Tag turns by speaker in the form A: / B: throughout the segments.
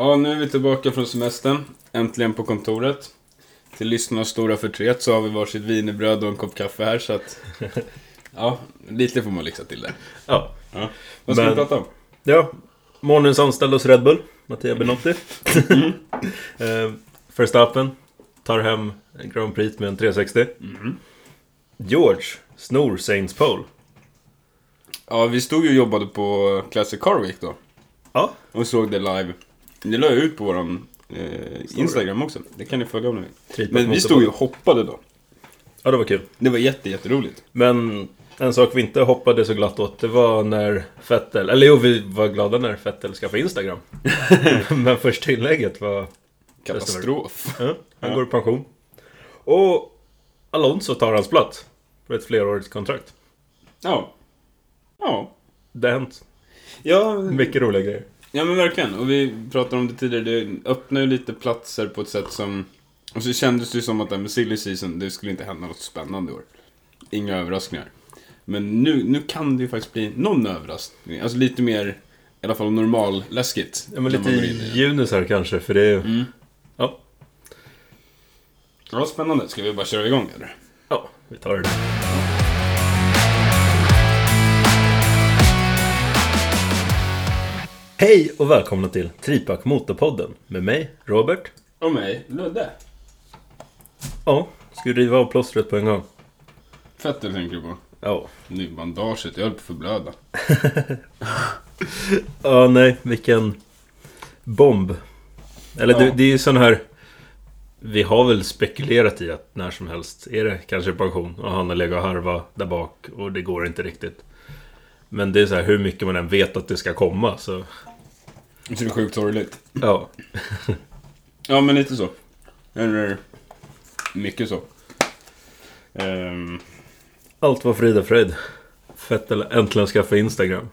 A: Ja, nu är vi tillbaka från semestern. Äntligen på kontoret. Till lyssnarnas stora förtret så har vi varsitt wienerbröd och en kopp kaffe här så att... Ja, lite får man lyxa till det.
B: Ja.
A: Ja. Vad ska
B: Men-
A: vi prata om?
B: ja. Månadens anställd hos Red Bull, Mattia Benotti. eh, Verstappen tar hem Grand Prix med en 360.
A: Mm.
B: George snor Saints Pole.
A: Ja, vi stod ju och jobbade på Classic Car Week då.
B: Ja.
A: Och såg det live. Det la jag ut på våran eh, Instagram också. Det kan ni följa om ni vill. Men vi stod ju och hoppade då.
B: Ja, det var kul.
A: Det var jätte, jätteroligt.
B: Men en sak vi inte hoppade så glatt åt, det var när Fettel... Eller jo, vi var glada när Fettel skaffade Instagram. Men första inlägget var...
A: Katastrof.
B: Ja, han
A: Ja.
B: går i pension. Och Alonso tar hans plats. På ett flerårigt kontrakt.
A: Ja. Ja.
B: Det har hänt.
A: Ja,
B: Mycket roliga grejer.
A: Ja men verkligen. Och vi pratade om det tidigare. Det öppnar ju lite platser på ett sätt som... Och så kändes det ju som att det med silly season, det skulle inte hända något spännande i år. Inga överraskningar. Men nu, nu kan det ju faktiskt bli någon överraskning. Alltså lite mer, i alla fall normal läskigt.
B: Ja, men lite. Junis kanske, för det är...
A: Mm.
B: Ja.
A: Ja, spännande. Ska vi bara köra igång eller?
B: Ja, vi tar det. Hej och välkomna till Tripak Motorpodden med mig, Robert.
A: Och mig, Ludde.
B: Ja, ska vi riva av plåstret på en gång?
A: Fettel tänker du på.
B: Ja.
A: Nu bandaget, jag höll på att förblöda.
B: Ja, nej, vilken bomb. Eller det,
A: Ja.
B: det är ju sån här... Vi har väl spekulerat i att när som helst är det kanske pension och han har legat och harva där bak och det går inte riktigt. Men det är så här hur mycket man än vet att det ska komma så...
A: Så det är sjukt sorgligt.
B: Ja.
A: Ja, men lite så. Eller mycket så. Ehm,
B: Allt var frid och fröjd. Fettel äntligen skaffa Instagram.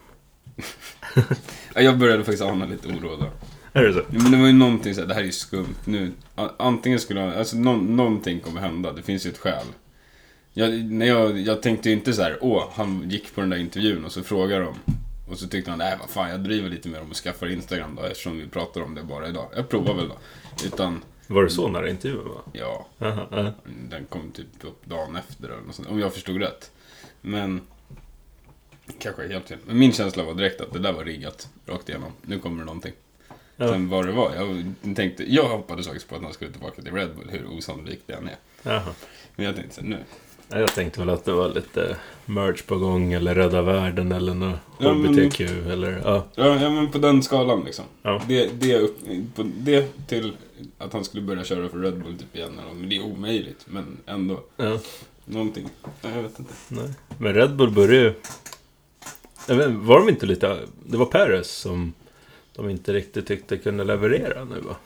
A: ja, jag började faktiskt ana lite oro då.
B: Är det så?
A: Men det var ju någonting så här, det här är ju skumt nu. A- Antingen skulle han, alltså någon, någonting kommer hända, det finns ju ett skäl. Jag, när jag, jag tänkte ju inte så här, åh, han gick på den där intervjun och så frågar de. Och så tyckte han, nej vad fan, jag driver lite med dem och skaffar Instagram då eftersom vi pratar om det bara idag. Jag provar väl då. Utan,
B: Var det så när intervjun var?
A: ja. Den kom typ upp dagen efter eller något sånt, om jag förstod rätt. Men... Kanske helt fel. Men min känsla var direkt att det där var riggat rakt igenom. Nu kommer det någonting.
B: Ja.
A: Sen vad det var, jag tänkte... Jag hoppades faktiskt på att han skulle tillbaka till Red Bull, hur osannolikt det än är.
B: Jaha.
A: Men jag tänkte så nu.
B: Ja, Jag tänkte väl att det var lite merch på gång eller Rädda Världen eller något
A: Ja, men-
B: HBTQ eller ja.
A: Ja, ja men på den skalan liksom.
B: Ja.
A: Det, det, upp, på det till att han skulle börja köra för Red Bull typ igen. eller. Men det är omöjligt. Men ändå.
B: ja.
A: Någonting. Ja, Jag vet inte.
B: Nej. Men Red Bull började ju... Jag vet, var de inte lite... Det var Perez som de inte riktigt tyckte kunde leverera nu va?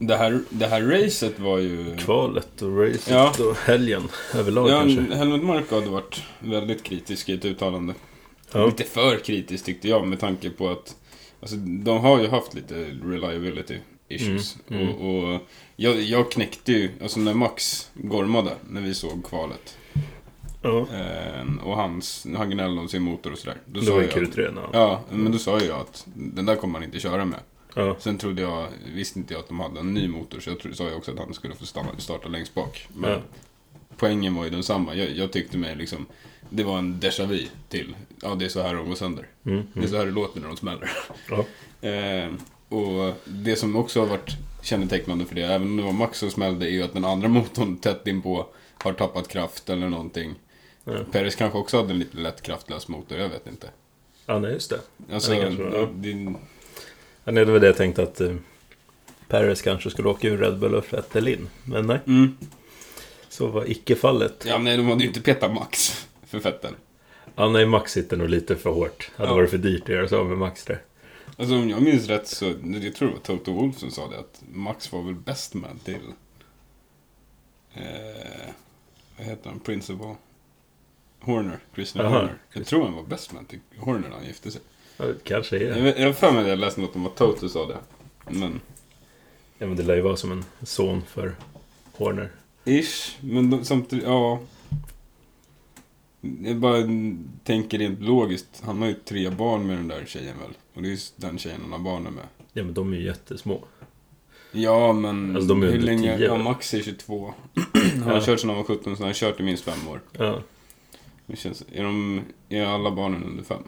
A: Det här, det här racet var ju...
B: Kvalet och racet
A: Ja.
B: och helgen överlag
A: Ja,
B: kanske.
A: Helmut Marko hade varit väldigt kritisk i ett uttalande.
B: Ja.
A: Lite för kritisk tyckte jag med tanke på att alltså, de har ju haft lite reliability issues.
B: Mm, mm.
A: Och, och jag, jag knäckte ju, alltså när Max gormade när vi såg kvalet.
B: Ja.
A: Eh, och hans, han gnällde om sin motor och sådär. Då
B: Det
A: sa
B: var
A: jag,
B: Q3 ja.
A: Ja, men då sa ju jag att den där kommer han inte köra med.
B: Ja.
A: Sen trodde jag, visste inte jag att de hade en ny motor så jag trodde, sa ju också att han skulle få stanna, starta längst bak. Men
B: Ja.
A: poängen var ju densamma. Jag, jag tyckte mig liksom, det var en déjà vu till, ja det är så här de går sönder.
B: Mm,
A: Det är
B: mm.
A: så här det låter när de smäller.
B: Ja.
A: Eh, och det som också har varit kännetecknande för det, även om det var Max som smällde, är ju att den andra motorn tätt inpå har tappat kraft eller någonting.
B: Ja.
A: Perez kanske också hade en lite lätt kraftlös motor, jag vet inte.
B: ja, nej just det.
A: Alltså,
B: det
A: det,
B: Nej, det var det jag tänkte att eh, Perez kanske skulle åka ur Red Bull och Vettel in. Men nej,
A: mm.
B: så var icke fallet.
A: Ja, nej, de hade ju inte petat Max för Vettel.
B: Ja, nej, Max sitter nog lite för hårt. Hade
A: Ja.
B: varit för dyrt att göra så med Max där.
A: Alltså om jag minns rätt så, jag tror det var Toto Wolff som sa det, att Max var väl bäst med till... Eh, vad heter han? Principal? Horner. Christian
B: Aha,
A: Horner. Jag tror han var bäst med till Horner när han gifte sig.
B: Ja, det kanske är.
A: Jag, har för mig att jag läste något om att Toto sa det. Men...
B: Ja, men det lär ju vara som en son för Horner.
A: Ish, men de, samtidigt, ja. Jag bara tänker rent logiskt. Han har ju tre barn med den där tjejen väl? Och det är ju den tjejen han har barnen med.
B: Ja, men de är ju jättesmå.
A: Ja, men
B: Alltså, de är
A: hur länge...
B: 10,
A: Ja? Max är 22. han har
B: Ja.
A: kört sedan han var 17, så han har kört i minst fem år.
B: Ja.
A: Det känns, är, de, är alla barnen under fem?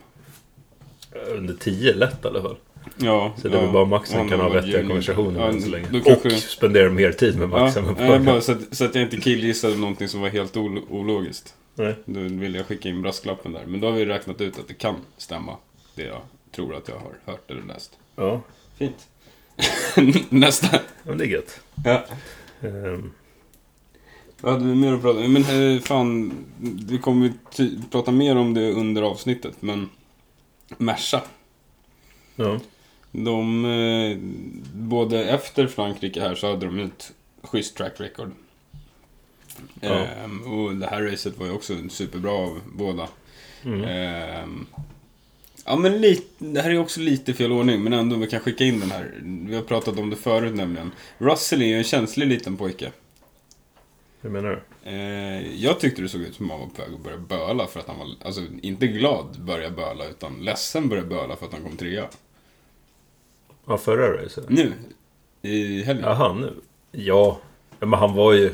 B: Under 10 lätt i alla fall.
A: Ja.
B: Så det är
A: ja.
B: väl bara Max som kan ha vettiga konversationer
A: Ja,
B: så länge.
A: kanske-
B: Och spendera mer tid med Max
A: Ja,
B: än med
A: bara, så, att, så att jag inte killgissade någonting som var helt ol, ologiskt.
B: Nej.
A: Då vill jag skicka in brasklappen där. Men då har vi räknat ut att det kan stämma. Det jag tror att jag har hört eller läst.
B: Ja,
A: Fint. Nästa.
B: men det är gött.
A: Ja. Vad hade vi mer att prata? Men eh, fan, vi kommer prata mer om det under avsnittet. Men Merca.
B: ja.
A: De, eh, både efter Frankrike här så hade de ett schysst track record.
B: Ja.
A: Ehm, och det här racet var ju också superbra av båda.
B: Mm.
A: Ehm, ja men lite, det här är också lite fel ordning men ändå vi kan skicka in den här. Vi har pratat om det förut nämligen. Russell är ju en känslig liten pojke.
B: Hur menar du?
A: Eh, jag tyckte det såg ut som att han var på väg att börja böla för att han var, alltså inte glad börja böla utan ledsen börja böla för att han kom trea.
B: Ja, förra racet?
A: Nu, i helgen.
B: Jaha, nu? Ja. men han var ju...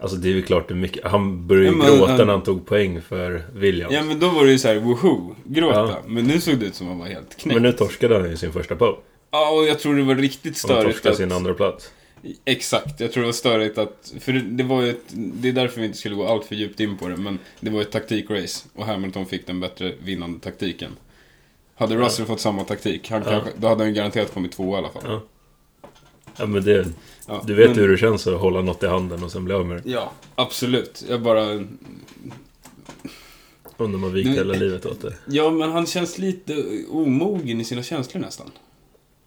B: Alltså det är ju klart det mycket... Han började ju
A: Ja,
B: gråta
A: han-
B: när han tog poäng för Williams.
A: Ja men då var det ju så här woho, gråta.
B: Ja.
A: Men nu såg det ut som att han var helt knäckt.
B: men nu torskade han ju sin första pole.
A: Ja, och jag tror det var riktigt
B: Han
A: störigt
B: torskade
A: att...
B: sin andra plats.
A: Exakt, jag tror det var störigt att... För det, var ju ett... Det är därför vi inte skulle gå allt för djupt in på det, men det var ett taktikrace. Och Hamilton fick den bättre vinnande taktiken. Hade
B: Ja.
A: Russell fått samma taktik, han
B: Ja.
A: kanske, då hade han garanterat kommit två i alla fall.
B: Ja. Ja men det...
A: Ja,
B: Du vet
A: men-
B: ju hur det känns att hålla något i handen och sen bli av med det.
A: Ja, absolut. Jag bara...
B: Undrar om man vikt hela livet åt det.
A: Ja, men han känns lite omogen i sina känslor nästan.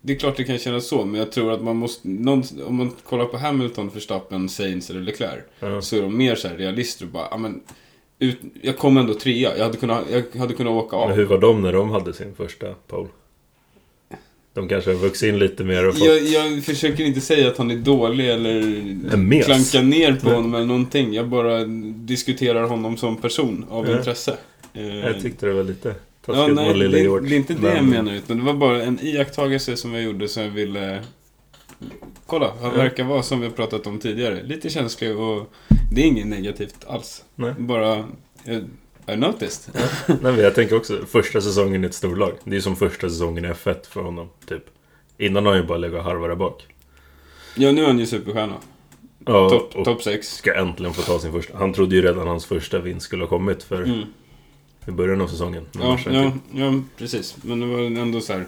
A: Det är klart det kan kännas så, men jag tror att man måste... Någon, om man kollar på Hamilton, Verstappen, Sainz eller Leclerc.
B: Ja.
A: Så är de mer så här realister och bara, ja men... Ut, jag kom ändå trea, jag hade kunnat, jag hade kunnat åka av.
B: Men hur var de när de hade sin första pole? De kanske har vuxit in lite mer och fått...
A: Jag, jag försöker inte säga att han är dålig eller klanka ner på
B: Nej.
A: honom eller någonting. Jag bara diskuterar honom som person av
B: Ja.
A: intresse. Eh,
B: Jag tyckte det var lite
A: Ja,
B: taskigt
A: nej,
B: mot lille
A: det,
B: George.
A: det är inte det jag
B: Men-
A: menar. Utan det var bara en iakttagelse som jag gjorde som jag ville... Kolla, han
B: Ja.
A: verkar vara som vi har pratat om tidigare. Lite känslig och det är inget negativt alls.
B: Nej.
A: Bara... Jag, I noticed.
B: Nej, men jag tänker också, första säsongen i ett storlag. Det är som första säsongen i F1 för honom, typ. Innan har han ju bara legat och harvat där bak.
A: Ja, nu är han ju superstjärna.
B: Ja,
A: Topp top 6.
B: ska äntligen få ta sin första. Han trodde ju redan hans första vinst skulle ha kommit för
A: Mm.
B: I början av säsongen.
A: Ja, ja,
B: typ-
A: ja, precis. Men det var ändå så här.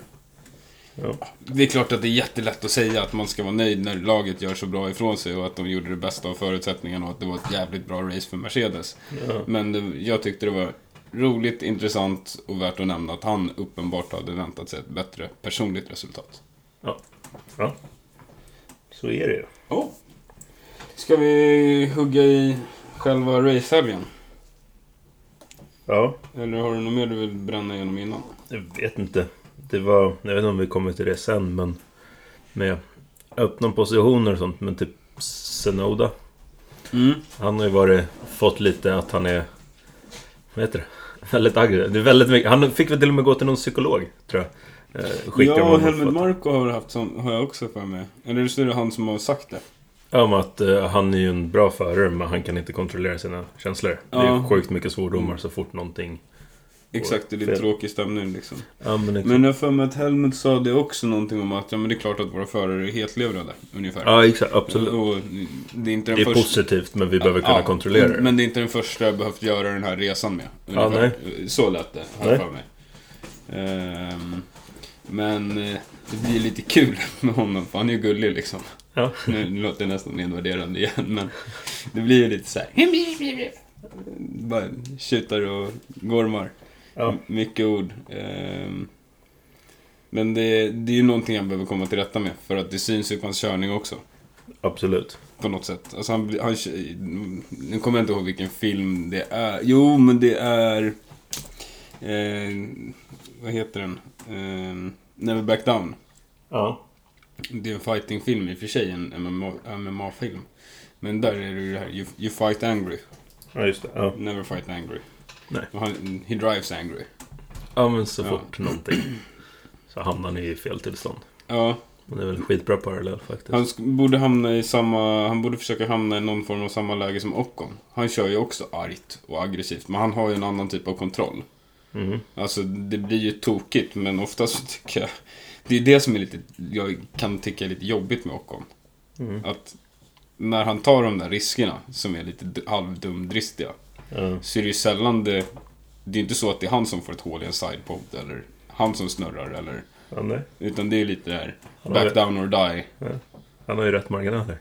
B: ja.
A: Det är klart att det är jättelätt att säga att man ska vara nöjd när laget gör så bra ifrån sig och att de gjorde det bästa av förutsättningarna och att det var ett jävligt bra race för Mercedes.
B: Ja.
A: Men det, jag tyckte det var roligt, intressant och värt att nämna att han uppenbart hade väntat sig ett bättre personligt resultat.
B: Så är det ju.
A: Oh. Ska vi hugga i själva racehelgen?
B: Ja,
A: Eller har du något mer du vill bränna igenom innan?
B: jag vet inte. Det var, jag vet inte om vi kommer till det sen, men med öppna positioner och sånt. Men typ Senoda.
A: Mm.
B: Han har ju varit, fått lite att han är... Vad heter det? Väldigt aggressiv. Det är väldigt mycket. Han fick väl till och med gå till någon psykolog, tror jag. Eh, skickade
A: Ja,
B: för
A: Helmut Marko har haft som, har jag också för mig. Eller så är det han som har sagt det.
B: Ja, om att eh, han är ju en bra förare, men han kan inte kontrollera sina känslor. Det är
A: Ja.
B: ju sjukt mycket svordomar så fort någonting...
A: Exakt, det är lite tråkig stämning liksom.
B: Ja, men, exakt.
A: Men jag för mig att Helmut sa det också någonting om att ja, men det är klart att våra förare är hetlevrade, ungefär.
B: ja exakt. Absolut.
A: Och det är inte
B: Det
A: den
B: är
A: första...
B: positivt, men vi behöver kunna
A: Ja,
B: kontrollera det.
A: Men det är inte den första jag behövt göra den här resan med.
B: Ja,
A: ungefär. Så lät det, har jag
B: Nej.
A: för mig. Ehm, men eh, det blir lite kul med honom, för han är ju gullig liksom.
B: Ja.
A: Nu nu låter det nästan nedvärderande igen, men det blir ju lite så här. Bara tjutar och gormar.
B: Ja.
A: Mycket ord. Ehm, men det, det är ju någonting han behöver komma till rätta med, för att det syns ju på hans körning också.
B: Absolut.
A: På något sätt. Alltså han, han, nu kommer jag inte ihåg vilken film det är. Jo, men det är... Eh, vad heter den? Eh, Never Back Down.
B: Ja.
A: Det är en fightingfilm i och för sig, en MMA, MMA-film. Men där är det ju det här, you, you fight angry,
B: Ja, just det. Ja,
A: never fight angry.
B: Nej.
A: Han, he drives angry.
B: ja men så
A: Ja.
B: fort någonting så hamnar ni i fel tillstånd.
A: Ja,
B: Han är väl skitbra parallell faktiskt.
A: han borde hamna i samma... Han borde försöka hamna i någon form av samma läge som Ocon. Han kör ju också argt och aggressivt, men han har ju en annan typ av kontroll.
B: Mhm.
A: Alltså, det blir ju tokigt, men oftast tycker jag... Det är det som är lite... Jag kan tycka är lite jobbigt med Ocon.
B: Mm.
A: Att när han tar de där riskerna, som är lite halvdumdristiga,
B: Ja.
A: så är det ju sällan det... Det är inte så att det är han som får ett hål i en sidepod, eller han som snurrar, eller...
B: Ja.
A: Utan det är lite där, back down or die.
B: han har ju rätt marginaler.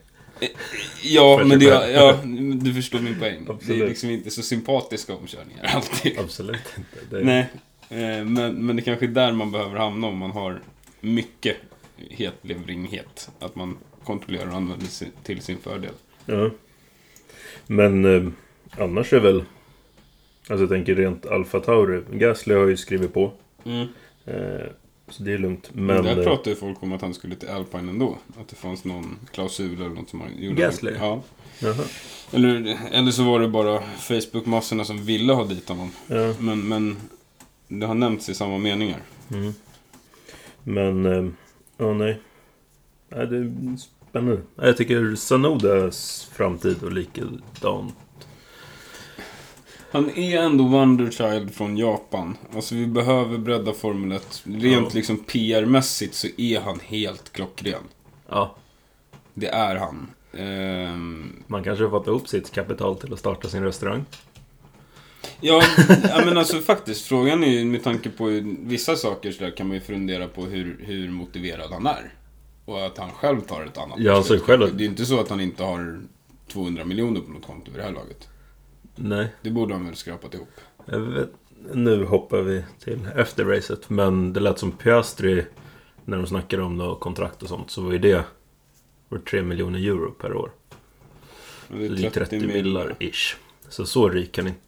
A: Ja,
B: För
A: men det, ja, du förstår min poäng. Det är liksom inte så sympatiska omkörningar alltid.
B: Absolut inte. Är...
A: Nej, eh, men, men det kanske är där man behöver hamna om man har mycket hetleveringhet. Att man kontrollerar och använder sin, till sin fördel.
B: Ja. Men eh, annars är väl... Alltså jag tänker rent Alfa Tauri. Gasly har ju skrivit på. Eh, så det är lugnt. Men...
A: Där
B: eh,
A: pratade ju folk om att han skulle till Alpine ändå. Att det fanns någon klausul eller något som han gjorde.
B: Gasly?
A: Ja.
B: Jaha.
A: Eller, eller så var det bara Facebook-massorna som ville ha dit honom.
B: Ja.
A: Men, men det har nämnts i samma meningar.
B: Mm. Men... eh, Ja, nej. Nej, det är spännande. Jag tycker Sanodas framtid och likadant.
A: Han är ändå Wonderchild från Japan. Alltså vi behöver bredda Formel 1. Rent
B: Ja.
A: liksom PR-mässigt så är han helt klockren.
B: Ja,
A: Det är han. Ehm,
B: man kanske har fått ihop sitt kapital till att starta sin restaurang.
A: Ja, ja, men alltså faktiskt. Frågan är ju med tanke på vissa saker så där kan man ju fundera på hur, hur motiverad han är. Och att han själv tar ett annat
B: Ja, alltså själv-
A: Det är inte så att han inte har 200 miljoner på något konto vid det här laget.
B: Nej,
A: Det borde han väl skrapat ihop.
B: vet, nu hoppar vi till efter racet. Men det lät som Piastri, när de snackade om då kontrakt och sånt, så var ju det var 3 miljoner euro per år.
A: Men det är
B: Det är 30
A: mil-
B: millar ish. Så så rik kan inte...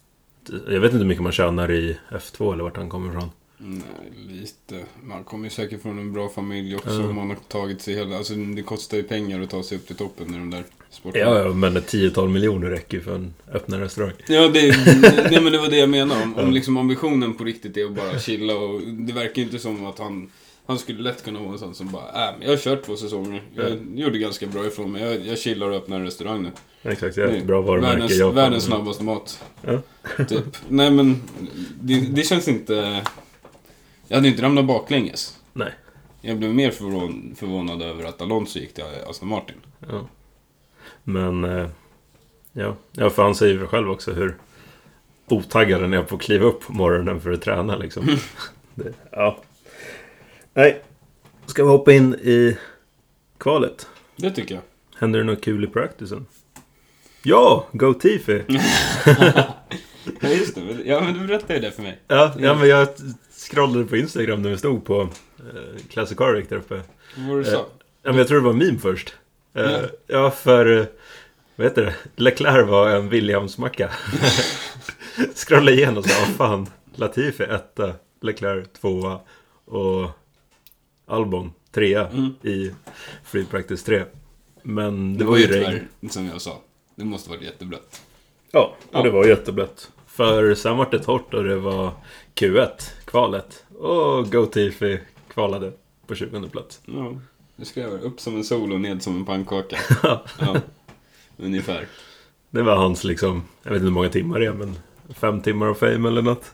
B: Jag vet inte hur mycket man tjänar i F2 eller vart han kommer ifrån.
A: Nej, lite. Man kommer ju säkert från en bra familj också.
B: Ja.
A: Man har tagit sig hela... Alltså det kostar ju pengar att ta sig upp till toppen i de där sporterna.
B: Ja, ja, men ett tiotal miljoner räcker ju för en öppna restaurang.
A: Ja, det, det, men det var det jag menade. Om, om liksom ambitionen på riktigt är att bara chilla och... Det verkar ju inte som att han... Han skulle lätt kunna vara en sån som bara, äh, jag har kört två säsonger. Jag
B: Ja.
A: gjorde ganska bra ifrån mig. Jag, jag chillar och öppnar en restaurang nu.
B: Exakt, jag har ett bra varumärke
A: världens, världens snabbaste mat.
B: Ja.
A: Typ. Nej men, det, det känns inte... Jag hade inte ramlat baklänges.
B: Nej.
A: Jag blev mer förvån, förvånad över att Alonso gick till Aston Martin.
B: Ja. Men... eh, Ja, ja för han säger ju själv också hur otaggad han är på att kliva upp på morgonen för att träna liksom. det, ja. Nej. Ska vi hoppa in i kvalet?
A: Det tycker jag.
B: Händer det något kul i practicen? Ja! Go Tifi!
A: Ja just det, ja men du berättade ju det för mig.
B: Ja, ja, men jag scrollade på Instagram när vi stod på eh, Classic Car Week där uppe.
A: Vad var det du
B: Eh,
A: sa?
B: Ja, men jag tror det var en meme först. Eh,
A: Ja.
B: ja, för... eh, Vad heter det? Leclerc var en Williams-macka. Scrolla igenom och sa, vad fan. Latifi etta, Leclerc tvåa och Albon trea
A: Mm.
B: i Free Practice 3. Men det,
A: Det
B: var ju
A: tyvärr,
B: regn.
A: som jag sa. Det måste varit jätteblött.
B: Ja, och
A: Ja.
B: det var jätteblött. För sen var det torrt och det var Q1, kvalet. Och Go Tifi kvalade på 20 plats.
A: Ja, det skrev jag. Upp som en sol och ned som en pannkaka. ja, ungefär.
B: Det var hans liksom, jag vet inte hur många timmar det är men fem timmar av fame eller något.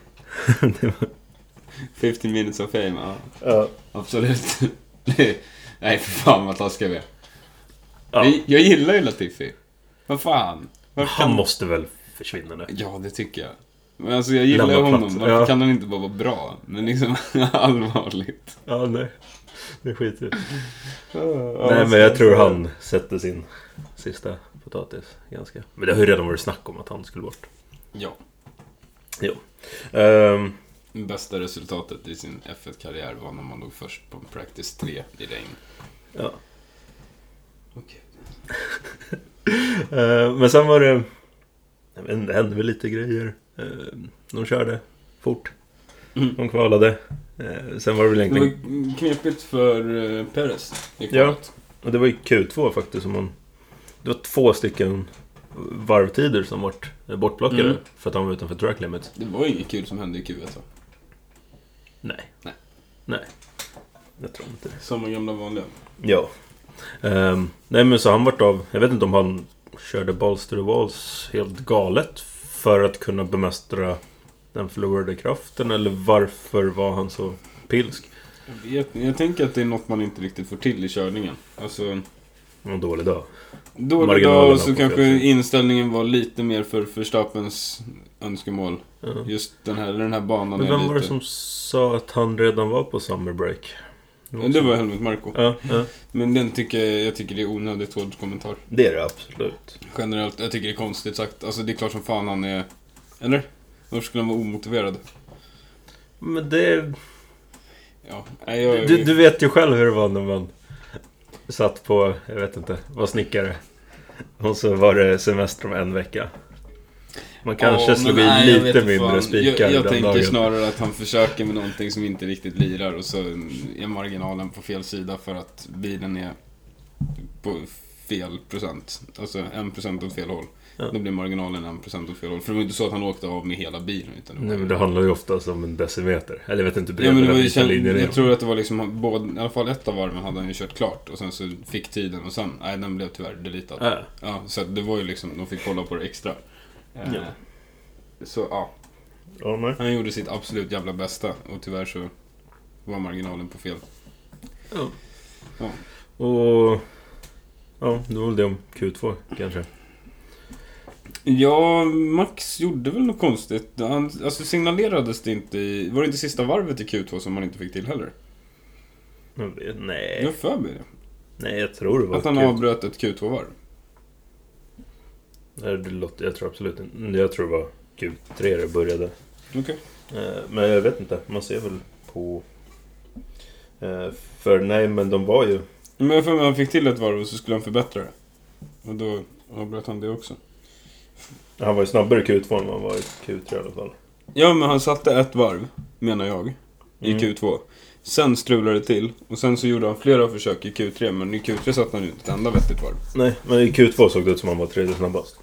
B: det var,
A: 50 minutes of fame, ja.
B: ja.
A: Absolut. Nej, för fan vad taskiga vi är.
B: Ja.
A: Jag, jag gillar ju Latifi. Vad fan? Varför
B: Han
A: kan-
B: måste väl försvinna nu.
A: Ja, det tycker jag. Men alltså jag gillar
B: Lämna
A: honom.
B: plats,
A: Varför
B: ja.
A: kan han inte bara vara bra? Men liksom allvarligt.
B: Ja, nej. Det skiter.
A: Ja,
B: Nej, men jag tror han sätter sin sista potatis ganska. Men det har ju redan varit snack om att han skulle bort.
A: Ja.
B: Ehm,
A: Bästa resultatet i sin F1-karriär var när man låg först på en Practice 3 i regn.
B: ja.
A: Okej.
B: Ehm, men sen var det... Jag vet inte, det hände väl lite grejer. Ehm, de körde fort.
A: Mm.
B: De kvalade. Ehm, sen var det väl
A: Det
B: egentligen...
A: var knepigt för Perez i
B: Ja.
A: kvalet.
B: Och det var ju Q2 faktiskt som man... Det var två stycken varvtider som vart bortplockade.
A: Mm.
B: För att han var utanför track limit.
A: Det var inget kul som hände i Q1 va?
B: Nej.
A: Nej.
B: Nej. Jag tror inte det.
A: Samma gamla vanliga.
B: Ja. Ehm, nej men så han vart av... Jag vet inte om han körde balls to the walls helt galet för att kunna bemästra den förlorade kraften eller varför var han så pilsk?
A: Jag, vet, jag tänker att det är något man inte riktigt får till i körningen. Alltså,
B: En dålig dag.
A: dålig dag och så kanske inställningen var lite mer för Verstappens önskemål.
B: Ja.
A: Just den här, den här banan
B: Men
A: är
B: vem
A: lite...
B: var det som sa att han redan var på summer break?
A: Ja, Det var Helmut Marko.
B: Ja, ja.
A: Men den tycker jag, jag tycker det är onödigt hård kommentar.
B: Det är det absolut.
A: Generellt, jag tycker det är konstigt sagt. Alltså det är klart som fan han är... Eller? Varför skulle han vara omotiverad?
B: Men det...
A: Ja, nej, jag...
B: Du, du vet ju själv hur det var när man satt på, jag vet inte, var snickare. Och så var det semester om en vecka. Man kanske
A: Ja,
B: slog i
A: nej,
B: lite mindre spikar
A: Jag, jag tänker
B: dagen.
A: snarare att han försöker med någonting som inte riktigt lirar och så är marginalen på fel sida för att bilen är på fel procent. Alltså en procent åt fel håll.
B: Ja.
A: Då blir marginalen en procent åt fel håll. För det var inte så att han åkte av med hela bilen. Utan var
B: Nej, men det handlar ju oftast om en decimeter. Eller jag vet inte hur
A: Ja, men det var ju, känd, jag tror att det var liksom, både, i alla fall ett av varven hade han ju kört klart och sen så fick tiden och sen, nej den blev tyvärr deletad.
B: Ja.
A: Ja, så det var ju liksom, de fick kolla på det extra. Eh,
B: Ja.
A: Så ja,
B: nej.
A: han gjorde sitt absolut jävla bästa och tyvärr så var marginalen på fel.
B: Ja.
A: Ja.
B: Och... Ja, det var väl det om Q2 kanske.
A: Ja, Max gjorde väl något konstigt. Han, alltså signalerades det inte i, var det inte sista varvet i Q2 som man inte fick till heller?
B: Jag vet,
A: Jag
B: nej.
A: har för mig det.
B: Nej, jag tror det var
A: Att han
B: Q2.
A: avbröt ett Q2-varv.
B: Nej, det låter, jag tror absolut inte... Jag tror det var Q3 det började.
A: Okej.
B: Eh, Men jag vet inte, man ser väl på... Eh, För nej, men de var ju...
A: Men för att han fick till ett varv och så skulle han förbättra det. Och då avbröt han det också.
B: Han var ju snabbare i Q2 än han var i Q3 i alla fall.
A: Ja, men han satte ett varv, menar jag, i
B: Mm.
A: Q2. Sen strulade det till och sen så gjorde han flera försök i Q3, men i Q3 satte han ju inte ett enda vettigt varv.
B: Nej, men i Q2 såg det ut som han var tredje snabbast.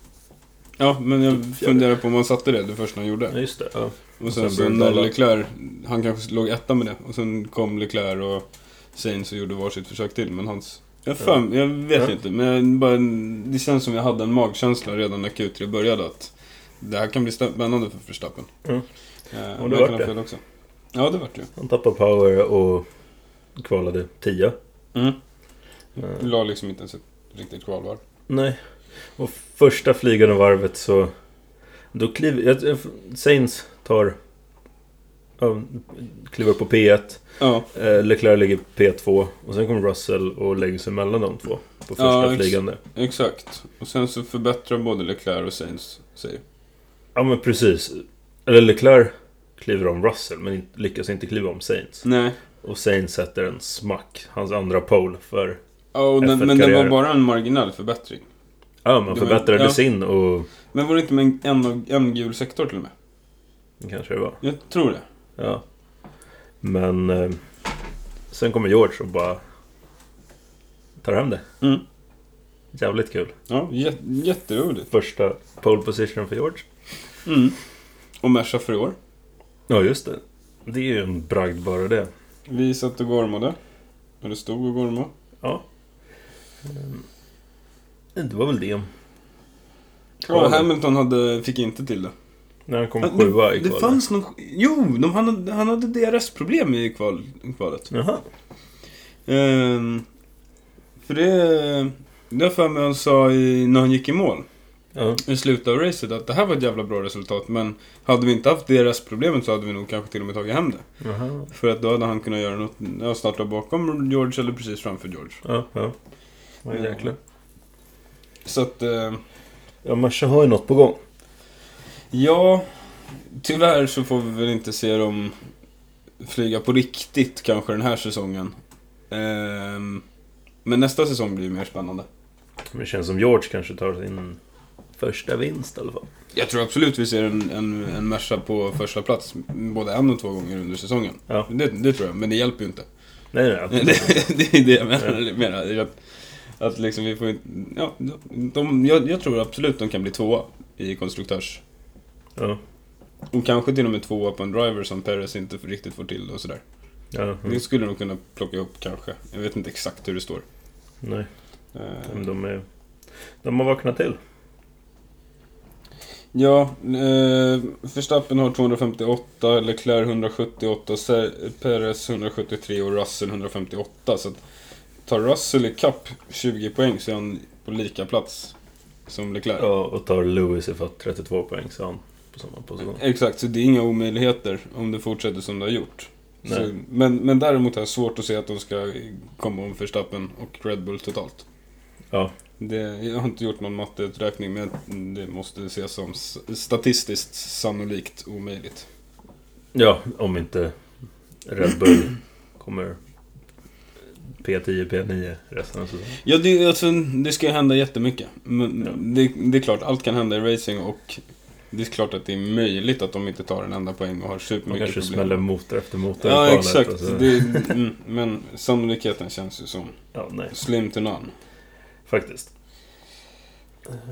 A: Ja, men jag funderar på om han satte det det första han gjorde.
B: Ja, just det. Ja.
A: Och sen,
B: sen
A: så
B: började
A: när
B: alla-
A: Leclerc, han kanske låg etta med det. Och sen kom Leclerc och Sainz och gjorde varsitt försök till. Men hans... Jag,
B: Ja.
A: fan, jag vet
B: Ja.
A: inte, men bara, det känns som jag hade en magkänsla redan när Q3 började att det här kan bli spännande för Verstappen.
B: Ja.
A: Eh,
B: det
A: men
B: vart det.
A: fel också. Ja, det vart det.
B: Han tappade power och kvalade 10.
A: Mm.
B: Mm.
A: La liksom inte ens ett riktigt kvalvarv.
B: Nej. Och första flygande varvet så... Då kliver... jag- Sainz tar... Kliver upp på P1.
A: Ja,
B: Eh, Leclerc ligger P2. Och sen kommer Russell och lägger sig mellan de två. På första
A: Ja, ex-
B: flygande.
A: exakt. Och sen så förbättrar både Leclerc och Sainz sig.
B: Ja men precis. Eller Leclerc kliver om Russell men lyckas inte kliva om Sainz.
A: Nej.
B: Och Sainz sätter en smack. Hans andra pole för...
A: Ja, den, men
B: F1-karriär.
A: var bara en marginell förbättring.
B: Ja man förbättrade
A: ja.
B: sin och...
A: Men var det inte med en, en, en gul sektor till och med?
B: Kanske det var.
A: Jag tror det.
B: Ja. Men... Eh, sen kommer George och bara... Tar hem det.
A: Mm.
B: Jävligt kul.
A: Ja, jä jätteroligt.
B: Första pole position för George.
A: Mm. Och Merca för i år.
B: Ja just det. Det är ju en bragd bara det.
A: Vi satt och gormade. Eller stod och gormade.
B: Ja. Ehm, Det var väl det.
A: Ja,
B: Kvalet.
A: Hamilton hade, fick inte till det.
B: När han kom sjua i
A: det, det
B: kvalet.
A: fanns någon... Jo, de, han, hade, han hade DRS-problem i kval, kvalet.
B: Jaha.
A: Ehm, för det... Det har för mig han sa i, när han gick i mål.
B: Ja.
A: I slutet av racet att det här var ett jävla bra resultat. Men hade vi inte haft DRS-problemet så hade vi nog kanske till och med tagit hem det.
B: Jaha.
A: För att då hade han kunnat göra något, ja, starta bakom George eller precis framför George.
B: Ja, ja. Vad jäklar.
A: Så att, eh,
B: Ja, Merca har ju något på gång.
A: ja, tyvärr så får vi väl inte se dem flyga på riktigt kanske den här säsongen. Ehm, men nästa säsong blir mer spännande.
B: Men det känns som George kanske tar sin första vinst i alla fall.
A: Jag tror absolut vi ser en, en, en Merca på första plats både en och två gånger under säsongen.
B: Ja.
A: Det, det tror jag, men det hjälper ju inte.
B: Nej, nej,
A: Det, det är det jag menar. menar att, liksom vi får. Ja, de, jag, jag tror absolut de kan bli tvåa i konstruktörs...
B: Ja.
A: Och kanske till och med tvåa på en driver som Perez inte riktigt får till och sådär.
B: Ja, mm.
A: Det skulle de kunna plocka upp kanske. Jag vet inte exakt hur det står.
B: Nej,
A: Eh,
B: men de är... De har vaknat till.
A: Ja, eh, Verstappen har 258, Leclerc 178, Ser- Perez 173 och Russell 158. Så att tar Russell i kapp 20 poäng så är han på lika plats som Leclerc.
B: Ja, och tar Lewis ifrån 32 poäng så är han på samma position.
A: Exakt, så det är inga omöjligheter om det fortsätter som det har gjort. Så, men, men däremot har jag svårt att se att de ska komma om Verstappen och Red Bull totalt.
B: Ja,
A: Det, jag har inte gjort någon matteuträkning men det måste ses som statistiskt sannolikt omöjligt.
B: ja om inte Red Bull kommer P10, P9 resten av säsongen.
A: Ja, det, alltså, det ska ju hända jättemycket. Men
B: Ja.
A: det, det är klart, allt kan hända i racing och det är klart att det är möjligt att de inte tar en enda poäng och har supermycket
B: kanske
A: problem.
B: smäller motor efter motor
A: Ja, exakt.
B: och så-
A: Det, mm, men sannolikheten känns ju som
B: Ja,
A: slim to none.
B: Faktiskt.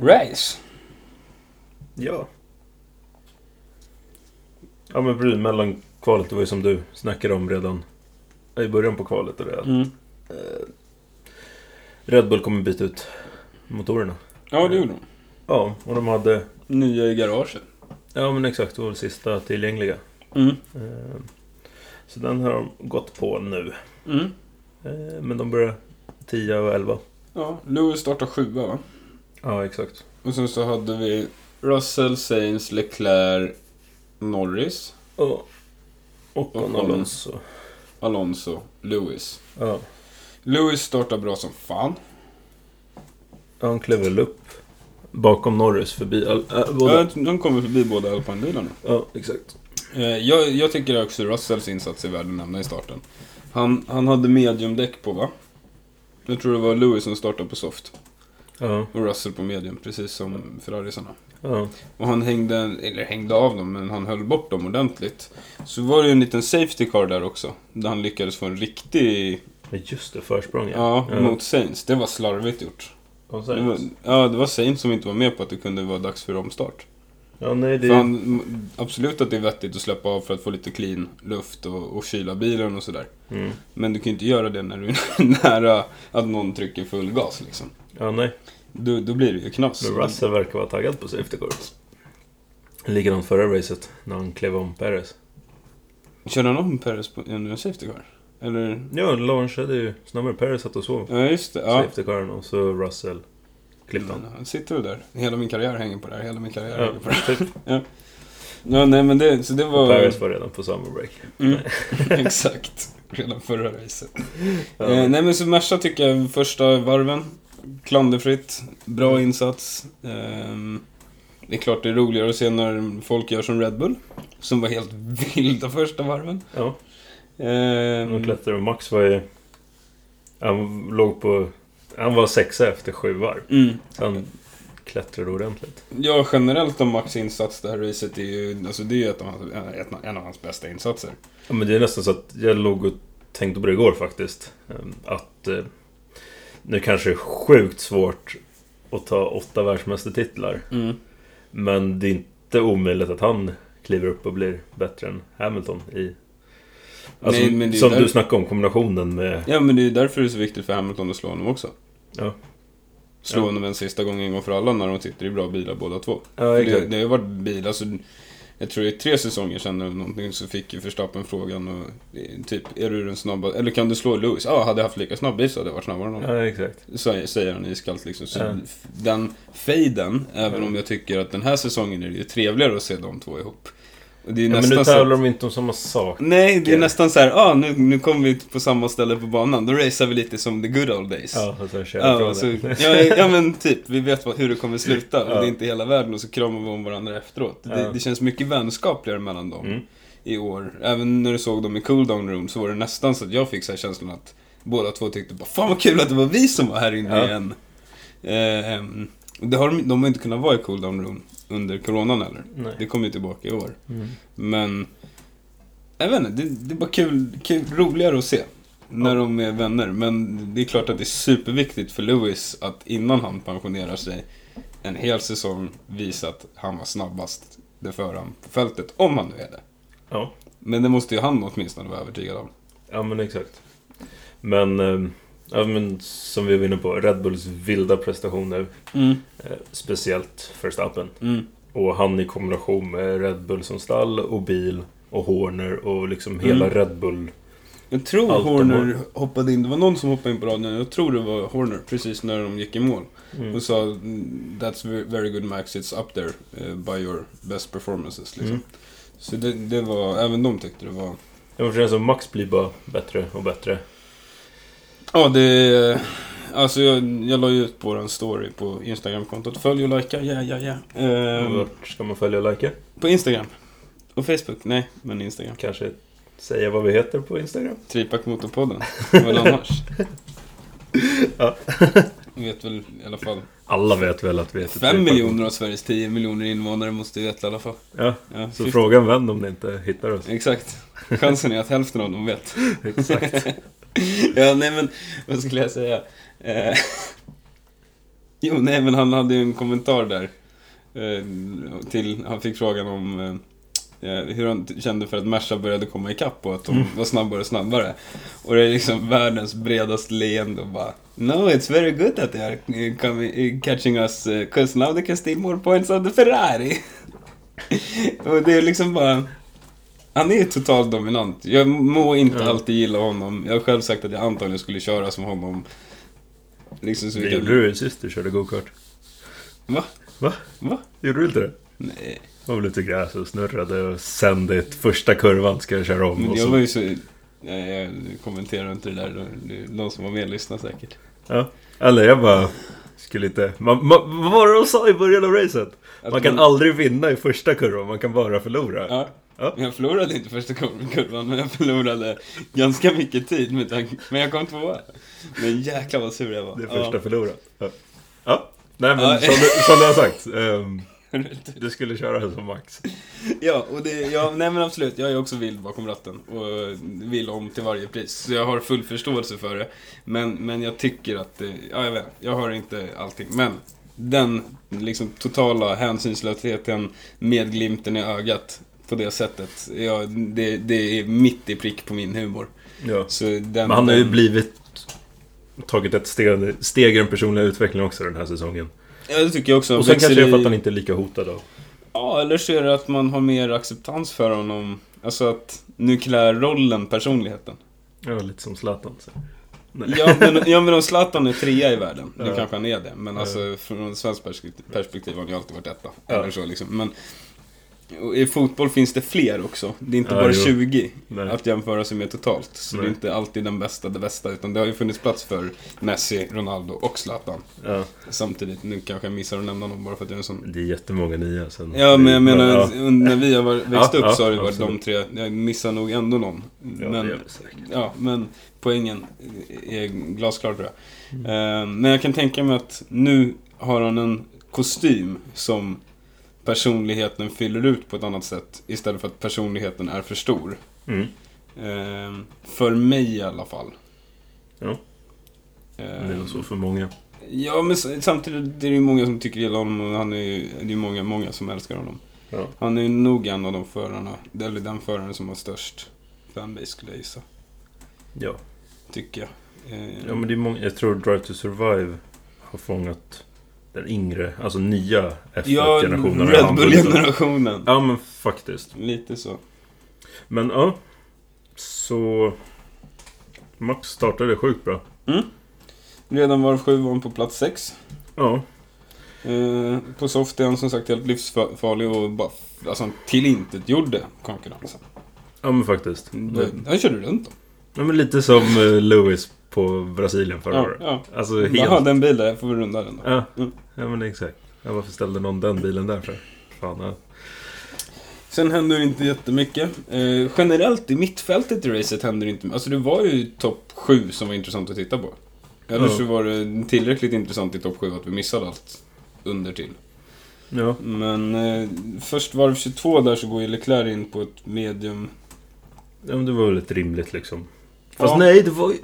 A: Race?
B: Ja. Ja men precis, mellan kvalet, det var ju som du snackade om redan i början på kvalet. Och det,
A: Mm.
B: Eh, Red Bull kommer byta ut motorerna.
A: Ja, det gjorde de.
B: Ja, och de hade...
A: Nya i garaget.
B: Ja men exakt, det var väl sista tillgängliga.
A: Mm.
B: Eh, Så den har de gått på nu.
A: Mm.
B: Eh, Men de börjar 10 och 11.
A: Ja, Lewis startar sjua va?
B: Ja, exakt.
A: Och sen så hade vi Russell, Sainz, Leclerc, Norris,
B: Och, och
A: Och
B: Alonso.
A: Alonso, Lewis.
B: Ja.
A: Lewis startar bra som fan.
B: Han klev väl upp bakom Norris förbi äh, båda.
A: Ja, de kommer förbi båda alpinbilarna.
B: Ja, exakt.
A: Eh, Jag, jag tycker också Russells insats är värd att nämna i starten. Han, han hade mediumdäck på va? Jag tror det var Lewis som startade på soft.
B: Ja,
A: Och Russell på medium, precis som Ferrarisarna.
B: ja.
A: Och han hängde, eller hängde av dem, men han höll bort dem ordentligt. Så var det ju en liten safety car där också. Där han lyckades få en riktig,
B: Men just det, försprång
A: ja, mot Saints. Det var slarvigt gjort.
B: Och
A: Det var, ja, det var Saints som inte var med på att det kunde vara dags för omstart.
B: ja, nej, det
A: han, absolut att det är vettigt att släppa av för att få lite clean luft och, och kyla bilen och sådär.
B: Mm.
A: Men du kan ju inte göra det när du är nära att någon trycker full gas liksom.
B: Ja, nej.
A: Då, då blir det ju knas.
B: Men Russell verkar vara taggad på safety cars. Likadant förra racet, när han klev om Perez.
A: Körde han om Perez på en en safety car? Eller?
B: Ja, launchade ju snabbare. Perez satt och sov.
A: Ja, just det. Ja.
B: Safety caren och så Russell klippte han.
A: Men Han sitter väl där. Hela min karriär hänger på det här. Hela min karriär
B: Ja,
A: hänger på det här.
B: typ.
A: Ja, nej men det, så det var...
B: Perez var redan på summer break.
A: Mm, exakt. Redan förra racet.
B: Ja.
A: Eh, nej men så Merca tycker jag första varven. Klanderfritt. Bra
B: Mm.
A: insats. Ehm, det är klart det är roligare att se när folk gör som Red Bull. Som var helt vilda första varven.
B: ja,
A: Ehm,
B: de klättrade Max var ju... Han låg på... Han var sexa efter sju varv.
A: mm.
B: Så han klättrade ordentligt.
A: Ja, generellt om Max insats det här racet är ju, alltså det är ju ett av hans, en av hans bästa insatser.
B: Ja, men det är nästan så att jag låg och tänkte på det igår faktiskt. Ehm, Att eh, nu kanske det är sjukt svårt att ta åtta världsmästartitlar.
A: Mm.
B: Men det är inte omöjligt att han kliver upp och blir bättre än Hamilton i... Alltså,
A: Nej, men
B: som
A: där-
B: du snackade om, kombinationen med...
A: Ja, men det är därför det är så viktigt för Hamilton att slå honom också.
B: Ja,
A: Slå
B: Ja.
A: honom en sista gång en gång för alla när de sitter i bra bilar båda två.
B: ja
A: För det,
B: exakt.
A: det har varit bil, alltså, jag tror det är tre säsonger sedan eller någonting så fick ju Verstappen frågan och eh, typ, är du den snabba, eller kan du slå Lewis? Ja, hade jag haft lika snabb bil så hade jag varit snabbare än honom.
B: Ja, exakt.
A: Så säger han iskallt liksom. Så
B: Ja.
A: Den fejden, även om jag tycker att den här säsongen är det ju trevligare att se de två ihop. Det är
B: Ja, men
A: nästan
B: nu
A: så
B: tävlar de inte om samma sak.
A: Nej, det är
B: Ja.
A: nästan så här, ah, nu, nu kommer vi på samma ställe på banan. Då racear vi lite som the good old days.
B: Ja, sen kör
A: Ja,
B: jag
A: så,
B: det.
A: ja, ja men typ, vi vet vad, hur det kommer sluta och
B: Ja.
A: det är inte hela världen och så kramar vi om varandra efteråt. Det,
B: Ja.
A: det känns mycket vänskapligare mellan dem
B: Mm.
A: i år. Även när du såg dem i cooldown room så var det nästan så att jag fick så här känslan att båda två tyckte bara Fan vad kul att det var vi som var här inne
B: Ja.
A: igen. Ehm, det har de, de har inte kunnat vara i cooldown room under coronan heller.
B: Nej.
A: Det kommer ju tillbaka i år.
B: Mm.
A: Men jag vet inte, det, det är bara kul, kul, roligare att se. När
B: Ja.
A: de är vänner. Men det är klart att det är superviktigt för Lewis att innan han pensionerar sig en hel säsong visa att han var snabbast det för han på fältet. Om han nu är det.
B: Ja.
A: Men det måste ju han åtminstone vara övertygad om.
B: Ja men exakt. Men, eh, ja, men som vi var inne på, Red Bulls vilda prestationer.
A: Mm.
B: Eh, speciellt Verstappen.
A: Mm.
B: Och han i kombination med Red Bull som stall och bil och Horner och liksom hela
A: Mm.
B: Red Bull.
A: Jag tror
B: Allt
A: Horner hoppade in, det var någon som hoppade in på raden, jag tror det var Horner precis när de gick i mål.
B: Mm.
A: Och sa "Mm, That's ve- very good Max, it's up there eh, by your best performances liksom.
B: Mm.
A: Så det, det var, även de tyckte det var...
B: Ja, men för det som Max blir bara bättre och bättre.
A: Ja, det... Alltså jag, jag la ju ut på en story på Instagram-kontot. Följ och likea, ja, ja, ja. Ehm,
B: Vart ska man följa och likea?
A: på Instagram. Och Facebook? Nej, men Instagram.
B: Kanske säga vad vi heter på Instagram?
A: Tripack-motorpodden. Vad annars?
B: Ja.
A: Vet väl i alla fall.
B: Alla vet väl att vi heter
A: Fem miljoner av Sveriges 10 miljoner invånare måste ju veta i alla fall.
B: Ja,
A: Ja,
B: så
A: 50.
B: fråga en vän om ni inte hittar oss.
A: Exakt. Chansen är att hälften av dem vet.
B: Exakt.
A: Ja, nej men, vad skulle jag säga? Eh, jo, nej men han hade ju en kommentar där. Eh, till, han fick frågan om eh, eh, hur han kände för att Merca började komma ikapp och att de var snabbare och snabbare. Och det är liksom världens bredaste leende och bara No, it's very good that they are eh, coming, eh, catching us, cause now they can steal more points on the Ferrari. och det är liksom bara... Han är totalt dominant. Jag må inte
B: Ja.
A: alltid gilla honom. Jag har själv sagt att jag antagligen skulle köra som honom. Liksom så
B: Det gjorde du sist du körde gokart.
A: Va?
B: Va?
A: Va?
B: Gjorde du inte det?
A: Nej.
B: Det var väl lite gräs och snurrade och sen det första kurvan ska jag köra om.
A: Men jag
B: så,
A: var ju så... Jag, jag kommenterar inte det där. Någon som var med lyssnar säkert.
B: ja. Eller jag bara... Skulle inte... Man, man, vad var det de sa i början av racet?
A: Att
B: Man kan aldrig vinna i första kurvan, man kan bara förlora.
A: Ja.
B: Ja.
A: Jag förlorade inte första kur- kurvan, men jag förlorade ganska mycket tid. Men jag kom tvåa. Men jäklar vad sur jag var.
B: Det är första
A: Ja.
B: förlorat. Ja. ja. Nej men
A: Ja.
B: som, du, som du har sagt. ehm, du skulle köra som Max.
A: Ja, och det, ja, nej men absolut. Jag är också vild bakom ratten och vill om till varje pris. Så jag har full förståelse för det. Men, men jag tycker att, det, ja jag vet, jag har inte allting. Men den liksom totala hänsynslösheten med glimten i ögat på det sättet. Ja, det, det är mitt i prick på min humor.
B: Ja.
A: Så den,
B: Men han har ju blivit... Tagit ett steg, steg i den personliga utvecklingen också den här säsongen.
A: Ja, det tycker jag också.
B: Och sen kanske det är för att han inte är lika hotad av.
A: Ja, eller så är det att man har mer acceptans för honom. Alltså att nu klär rollen personligheten.
B: Ja, lite som Zlatan. Så.
A: Ja men, ja, men om Zlatan är trea i världen, nu
B: Ja.
A: kanske han är det. Men alltså från ett svenskt perspektiv, har han ju alltid varit etta.
B: Ja.
A: Eller så liksom. Men och i fotboll finns det fler också. Det är inte
B: Ja,
A: bara
B: jo.
A: 20
B: Nej.
A: att jämföra sig med totalt. Så det
B: Nej.
A: är inte alltid den bästa, det bästa. Utan det har ju funnits plats för Messi, Ronaldo och Zlatan.
B: Ja,
A: Samtidigt, nu kanske jag missar att nämna någon bara för att jag är en sån
B: det är jättemånga nya sen.
A: Ja, men jag menar,
B: Ja,
A: när vi har växt upp så har det varit de
B: absolut.
A: tre. Jag missar nog ändå någon.
B: ja
A: men,
B: det gör det säkert.
A: ja, men poängen är glasklar tror jag.
B: Mm.
A: Eh, men jag kan tänka mig att nu har han en kostym som personligheten fyller ut på ett annat sätt. Istället för att personligheten är för stor.
B: Mm.
A: Eh, för mig i alla fall.
B: Ja. Det är
A: Eh,
B: nog så för många.
A: Ja, men samtidigt är det ju många som tycker illa om honom och han är ju, det är många, många som älskar honom.
B: Ja.
A: Han är ju nog en av de förarna, eller den föraren som har störst fanbase skulle jag gissa.
B: Ja.
A: Tycker jag. Eh,
B: ja, men det är många. Jag tror Drive to Survive har fångat den yngre, alltså nya
A: ja,
B: F1-generationen.
A: Red Bull-generationen.
B: Ja, men faktiskt.
A: Lite så.
B: Men ja. Så... Max startade sjukt bra.
A: Redan var sju var på plats sex.
B: Ja.
A: Eh, på soft är han som sagt helt livsfarlig och bara, alltså han tillintetgjorde konkurrensen.
B: Ja, men faktiskt.
A: Mm. Han körde runt dem.
B: Ja, men lite som eh, Lewis på Brasilien förra
A: Ja,
B: året.
A: ja.
B: Alltså helt...
A: Jaha, den bilen, jag får vi runda den då.
B: Ja.
A: Mm.
B: ja, men exakt. Ja, varför ställde någon den bilen där för? Fan, ja.
A: Sen händer inte jättemycket. Eh, generellt i mittfältet i racet händer inte Alltså det var ju topp 7 som var intressant att titta på. Eller så var det tillräckligt intressant i topp 7 att vi missade allt under till.
B: Ja.
A: Men eh, först varv 22 där så går ju Leclerc in på ett medium.
B: ja, men det var väl ett rimligt liksom. Fast
A: Ja.
B: nej, det var ju...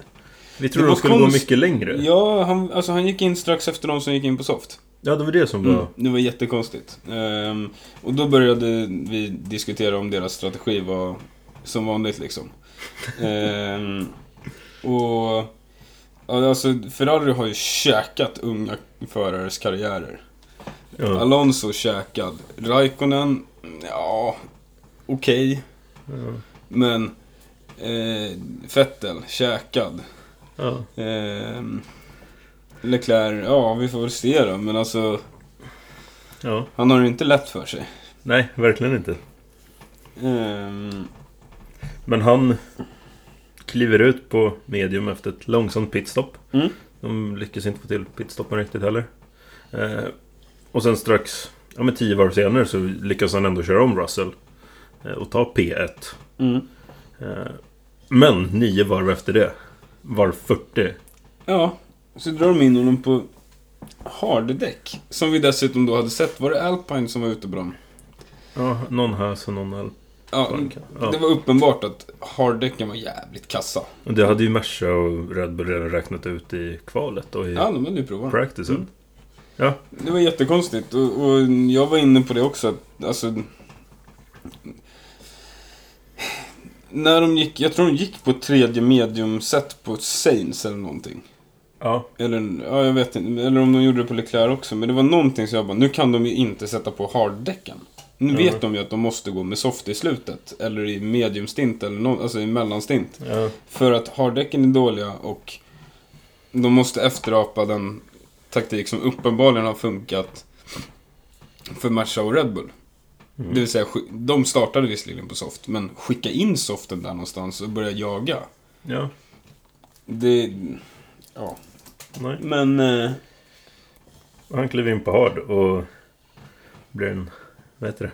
B: Vi trodde de skulle
A: konst-
B: gå mycket längre. Ja.
A: Ja, han, alltså han gick in strax efter de som gick in på soft.
B: det var det som
A: Mm.
B: var...
A: Det var jättekonstigt. Ehm, och då började vi diskutera om deras strategi var som vanligt liksom. Ehm, och... ja, Alltså, Ferrari har ju käkat unga förares karriärer.
B: Ja.
A: Alonso käkad. Raikkonen, ja, okej.
B: Ja.
A: Men eh, Vettel käkad.
B: Ja.
A: Eh, Leclerc, ja vi får väl se då. Men alltså,
B: ja.
A: han har det inte lätt för sig.
B: Nej, verkligen inte.
A: Ehm,
B: Men han kliver ut på medium efter ett långsamt pitstop.
A: Mm.
B: De lyckas inte få till pitstoppen riktigt heller. Eh, och sen strax, ja men tio varv senare så lyckas han ändå köra om Russell. Eh, och ta P1.
A: mm.
B: Eh, men nio varv efter det, varv 40.
A: Ja, så drar de in honom på harddäck. Som vi dessutom då hade sett. Var det Alpine som var ute på dem?
B: Ja, någon här och någon här.
A: Ja,
B: Ja.
A: det var uppenbart att harddäcken var jävligt kassa.
B: Det hade ju Merca och Red Bull redan räknat ut i kvalet och i
A: Ja, de hade ju provat.
B: practicen.
A: Mm.
B: Ja,
A: Det var jättekonstigt och, och jag var inne på det också. Att, alltså, när de gick, jag tror de gick på ett tredje medium-set på Saints eller någonting.
B: ja,
A: Eller, ja, jag vet inte. Eller om de gjorde det på Leclerc också. Men det var någonting som jag bara, nu kan de ju inte sätta på harddäcken. Nu
B: Mm.
A: vet de ju att de måste gå med soft i slutet. Eller i mediumstint, eller no, alltså i mellanstint.
B: ja,
A: För att harddäcken är dåliga och de måste efterapa den taktik som uppenbarligen har funkat för Merca och Red Bull.
B: Mm.
A: Det vill säga, de startade visserligen på soft, men skicka in soften där någonstans och börja jaga.
B: ja,
A: Det... Ja.
B: nej.
A: Men... Eh,
B: Han kliver in på hard och blir en, vad heter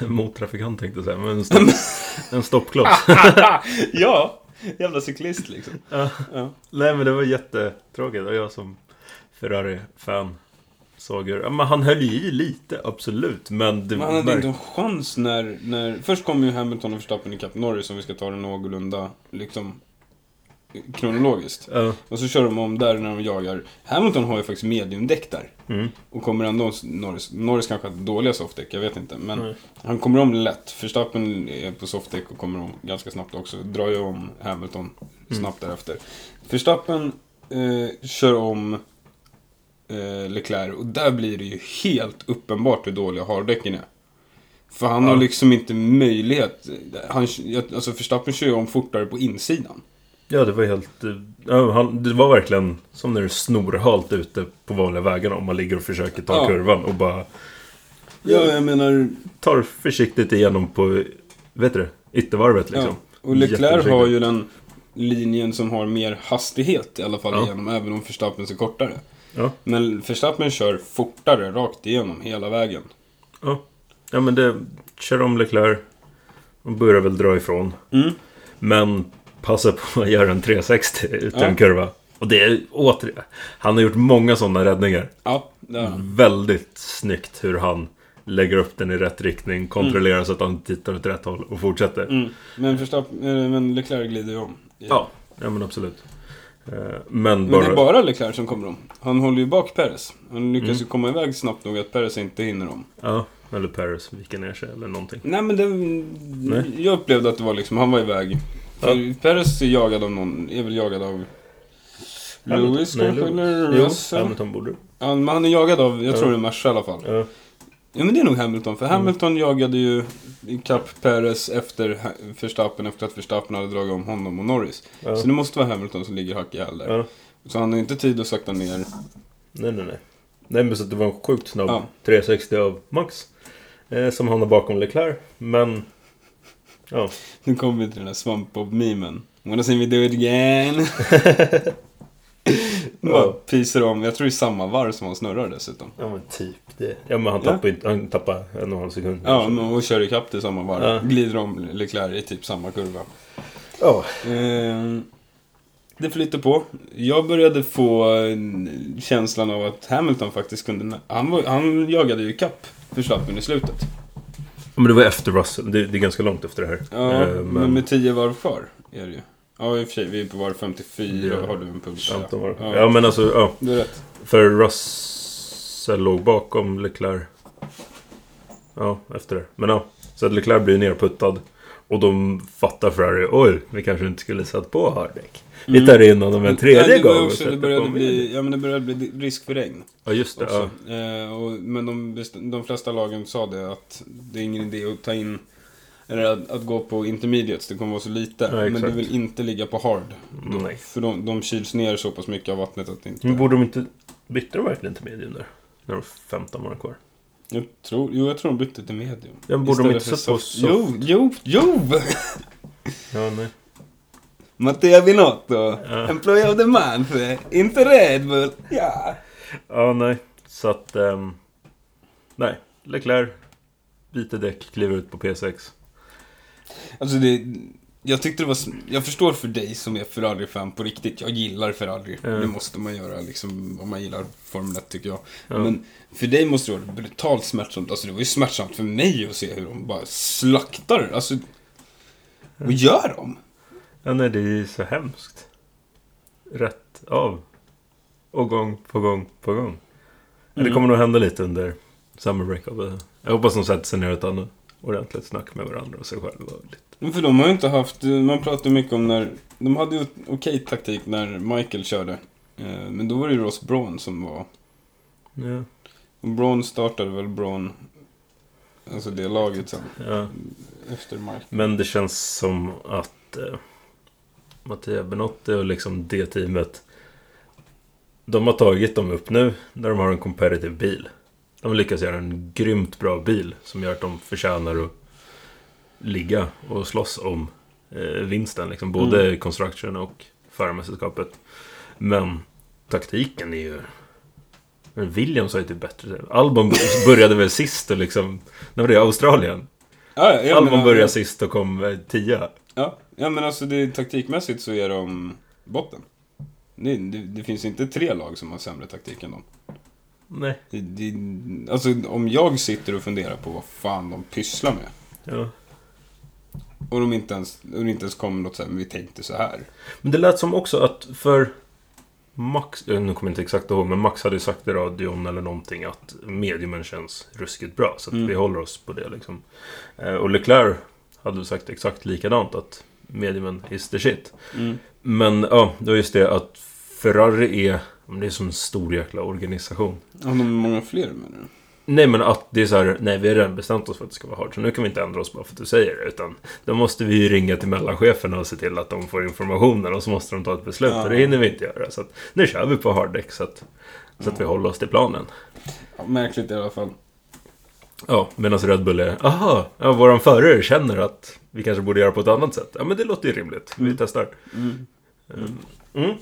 B: det? Mottrafikant tänkte jag säga, men en, stopp, en stoppkloss.
A: ja! Jävla cyklist liksom.
B: ja.
A: Ja.
B: Nej men det var jättetråkigt och jag som Ferrari-fan såg hur, ja, men han höll ju i lite, absolut. Men det
A: Men han hade
B: märk-
A: inte en chans när, när... Först kom ju Hamilton och Verstappen ikapp Norris om vi ska ta det någorlunda, liksom... Kronologiskt.
B: Ja,
A: Och så kör de om där när de jagar. Hamilton har ju faktiskt mediumdäck där.
B: mm,
A: Och kommer ändå Norris. Norris kanske har dåliga softdäck, jag vet inte. Men
B: Nej.
A: han kommer om lätt. Verstappen är på softdäck och kommer om ganska snabbt också. Drar ju om Hamilton snabbt därefter. Verstappen eh, kör om eh, Leclerc och där blir det ju helt uppenbart hur dåliga harddäcken är. För han
B: Ja.
A: har liksom inte möjlighet. Han, alltså Verstappen kör ju om fortare på insidan.
B: ja det var helt... eh, Ja, han, det var verkligen som när det är snorhalt ute på vanliga vägarna om man ligger och försöker ta
A: Ja.
B: kurvan och bara
A: Ja, jag menar...
B: tar försiktigt igenom på, vet du yttervarvet liksom.
A: Ja. Och Leclerc har ju den linjen som har mer hastighet i alla fall
B: Ja.
A: igenom, även om Verstappen är kortare.
B: Ja,
A: Men Verstappen kör fortare rakt igenom hela vägen.
B: ja. ja men det... Kör om Leclerc och börjar väl dra ifrån.
A: Mm.
B: Men passa på att göra en 360 utan
A: Ja.
B: kurva. Och det är återigen... Han har gjort många sådana räddningar.
A: Ja, han.
B: Väldigt snyggt hur han lägger upp den i rätt riktning, kontrollerar så att han tittar åt rätt håll och fortsätter.
A: Mm. Men, Verstappen, eh, men Leclerc glider ju om.
B: Ja, ja men absolut. Eh, Men
A: Men
B: bara...
A: det är bara Leclerc som kommer om. Han håller ju bak Perez. Han lyckas
B: Mm.
A: ju komma iväg snabbt nog att Perez inte hinner om.
B: Ja, eller Paris viker ner sig eller någonting.
A: Nej men det... Jag upplevde att det var liksom, han var iväg. För Perez är jagad av någon, är väl jagad av... Lewis
B: Nej,
A: kanske, eller Russell?
B: Hamilton borde
A: Ja, men han är jagad av, jag
B: Ja.
A: tror det är Merca i alla fall.
B: Ja,
A: Ja men det är nog Hamilton, för
B: Mm.
A: Hamilton jagade ju ikapp Perez efter Verstappen, efter att Verstappen hade dragit om honom och Norris.
B: ja,
A: Så det måste vara Hamilton som ligger hack i häl där.
B: ja.
A: Så han har inte tid att sakta ner.
B: Nej, nej, nej. Nej, men så det var en sjukt snabb
A: Ja.
B: 360 av Max. Eh, som hamnade bakom Leclerc. Men... Ja.
A: Nu kommer vi till den där svampbob-memen. Wanna see me do it again? Bara
B: Ja.
A: pyser om, jag tror det är samma varv som han snurrar dessutom.
B: Ja men typ det. Ja men han
A: Ja.
B: tappade inte... Han tappade en och en halv sekund.
A: Ja, men- och kör ikapp till samma varv.
B: Ja.
A: Glider om Leclerc i typ samma kurva.
B: Ja.
A: Ehm, det flyter på. Jag började få eh, känslan av att Hamilton faktiskt kunde... Han, var, han jagade ju ikapp Verstappen i slutet.
B: Men det var efter Russell. Det, det är ganska långt efter det här.
A: Ja,
B: Eh,
A: men med 10 varv kvar är det ju. Ja, i och för sig, vi är på varv 54
B: Ja.
A: har du en punkt där.
B: 15 var
A: Ja,
B: Ja men alltså, ja.
A: Du är rätt.
B: För Russell låg bakom Leclerc. Ja, efter det. Men ja. Så att Leclerc blir nerputtad. Och de fattar Ferrari, oj, vi kanske inte skulle satt på harddäck. Vi tar in honom en tredje
A: var
B: gång
A: också, det började bli, Ja men det började bli risk för regn.
B: Ja, just det. Ja.
A: Eh, och, men de, de flesta lagen sa det att det är ingen idé att ta in eller att, att gå på intermediates, det kommer vara så lite.
B: Ja,
A: men du vill inte ligga på hard. Då,
B: Nej.
A: För de, de kyls ner så pass mycket av vattnet att det inte...
B: Men borde de inte... Bytte de verkligen till medium där? När de 15 var kvar?
A: Jag tror, jo, jag tror de bytte till medium.
B: Ja, men borde de inte sätta på
A: soft? Jo, jo, jo!
B: Ja, nej.
A: Matteo Binotto,
B: Ja.
A: Employee of the Month, inte Red Bull. Ja.
B: Ja, nej. Så att... ehm, nej. Leclerc. Byter däck, kliver ut på P6.
A: Alltså det, jag tyckte det var, jag förstår för dig som är Ferrari-fan på riktigt. Jag gillar Ferrari.
B: Ja.
A: Det måste man göra liksom, om man gillar Formel 1 tycker jag.
B: Ja.
A: Men för dig måste det vara brutalt smärtsamt. Alltså det var ju smärtsamt för mig att se hur de bara slaktar. Alltså, vad gör de?
B: Ja, nej, det är ju så hemskt. Rätt av. Och gång på gång på gång. Men Det
A: Mm.
B: kommer nog hända lite under summer break. Jag hoppas de sätter sig ner och tar ordentligt snack med varandra och sig själva. Lite.
A: Men För de har ju inte haft, man pratar mycket om när, de hade ju okej taktik när Michael körde. Eh, Men då var det ju Ross Braun som var,
B: Ja,
A: och Braun startade väl Braun, alltså det laget sen,
B: ja.
A: efter Michael.
B: Men det känns som att eh, Mattia Benotti och liksom det teamet De har tagit dem upp nu när de har en competitive bil. De har lyckats göra en grymt bra bil som gör att de förtjänar att ligga och slåss om eh, vinsten. Liksom, både
A: Mm.
B: construction och förarmästerskapet. Men taktiken är ju... Men Williams har ju typ bättre. Albon började väl sist och liksom... När var det? Australien?
A: Ja, ja,
B: Albon
A: menar-
B: började sist och kom eh, tia.
A: Ja, ja men alltså det, taktikmässigt så är de botten. Det, det, det finns inte tre lag som har sämre taktik än dem.
B: Nej.
A: Det, det, alltså om jag sitter och funderar på vad fan de pysslar med.
B: Ja.
A: Och de inte ens, det inte ens kommer något så här, men vi tänkte så här.
B: Men det lät som också att för Max, nu kommer jag inte exakt ihåg, men Max hade ju sagt i radion eller någonting att mediumen känns ruskigt bra. Så att
A: Mm.
B: vi håller oss på det liksom. Eh, Och Leclerc hade sagt exakt likadant att mediumen is the shit. Men ja, det var just det att Ferrari är, men det är som en stor jäkla organisation.
A: Har de många fler menar du?
B: Nej men att det är så här, nej vi har redan bestämt oss för att det ska vara hard. Så nu kan vi inte ändra oss bara för att du säger det. Utan då måste vi ju ringa till mellancheferna och se till att de får informationen. Och så måste de ta ett beslut.
A: Ja.
B: Och det hinner vi inte göra. Så att nu kör vi på harddäck så att, så att vi håller oss till planen.
A: Ja, märkligt i alla fall.
B: Ja, medan Red Bull är, aha, ja, våran förare känner att vi kanske borde göra på ett annat sätt. Ja men det låter ju rimligt. Vi
A: Mm.
B: testar.
A: Mm.
B: Mm. Mm.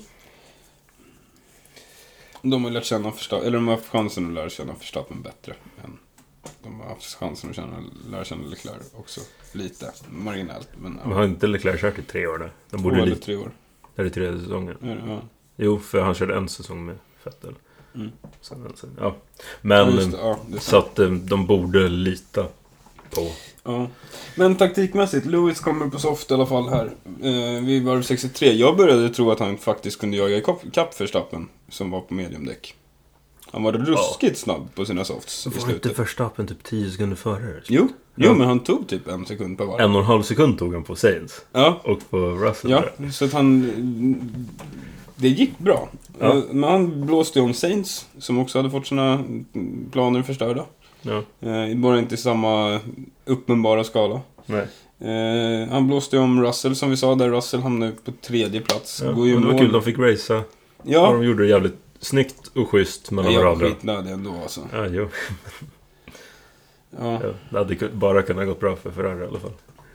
A: De har lärt känna Verstappen, eller de har haft chansen att lära känna Verstappen bättre. Än de har haft chansen att känna, lära känna Leclerc också. Lite, marginellt. Men
B: Men har inte Leclerc kört i tre år nu? De
A: två
B: borde
A: eller
B: lite...
A: tre år.
B: Det är tredje säsongen.
A: Det? Ja.
B: Jo, för han körde en säsong med Vettel.
A: Mm.
B: Sen, sen, ja.
A: ja,
B: Men...
A: det. Ja, det är
B: Så att eh, de borde lita på...
A: Ja. Men taktikmässigt, Lewis kommer på soft i alla fall här. Eh, vid varv 63. Jag började tro att han faktiskt kunde jaga ikapp Verstappen, som var på mediumdäck. Han var ruskigt snabb på sina softs i
B: Var inte
A: slutet.
B: Verstappen typ 10 sekunder före?
A: Jo, jo
B: Ja.
A: men han tog typ en sekund per varv.
B: En och en halv sekund tog han på Sainz.
A: Ja,
B: Och på Russell.
A: ja,
B: tror jag.
A: så att han... Det gick bra.
B: Ja.
A: Eh, Men han blåste ju om Saints, som också hade fått sina planer förstörda.
B: Ja,
A: Eh, bara inte i samma uppenbara skala.
B: nej.
A: Eh, han blåste ju om Russell som vi sa, där Russell hamnade på tredje plats.
B: Ja,
A: Går ju
B: och det var
A: mål.
B: kul, de fick racea. Och
A: Ja,
B: de gjorde det jävligt snyggt och schysst mellan
A: jag var
B: varandra.
A: skitnödig ändå alltså.
B: Ja, jo.
A: Ja.
B: Ja, det hade bara kunnat gått bra för Ferrari i alla fall.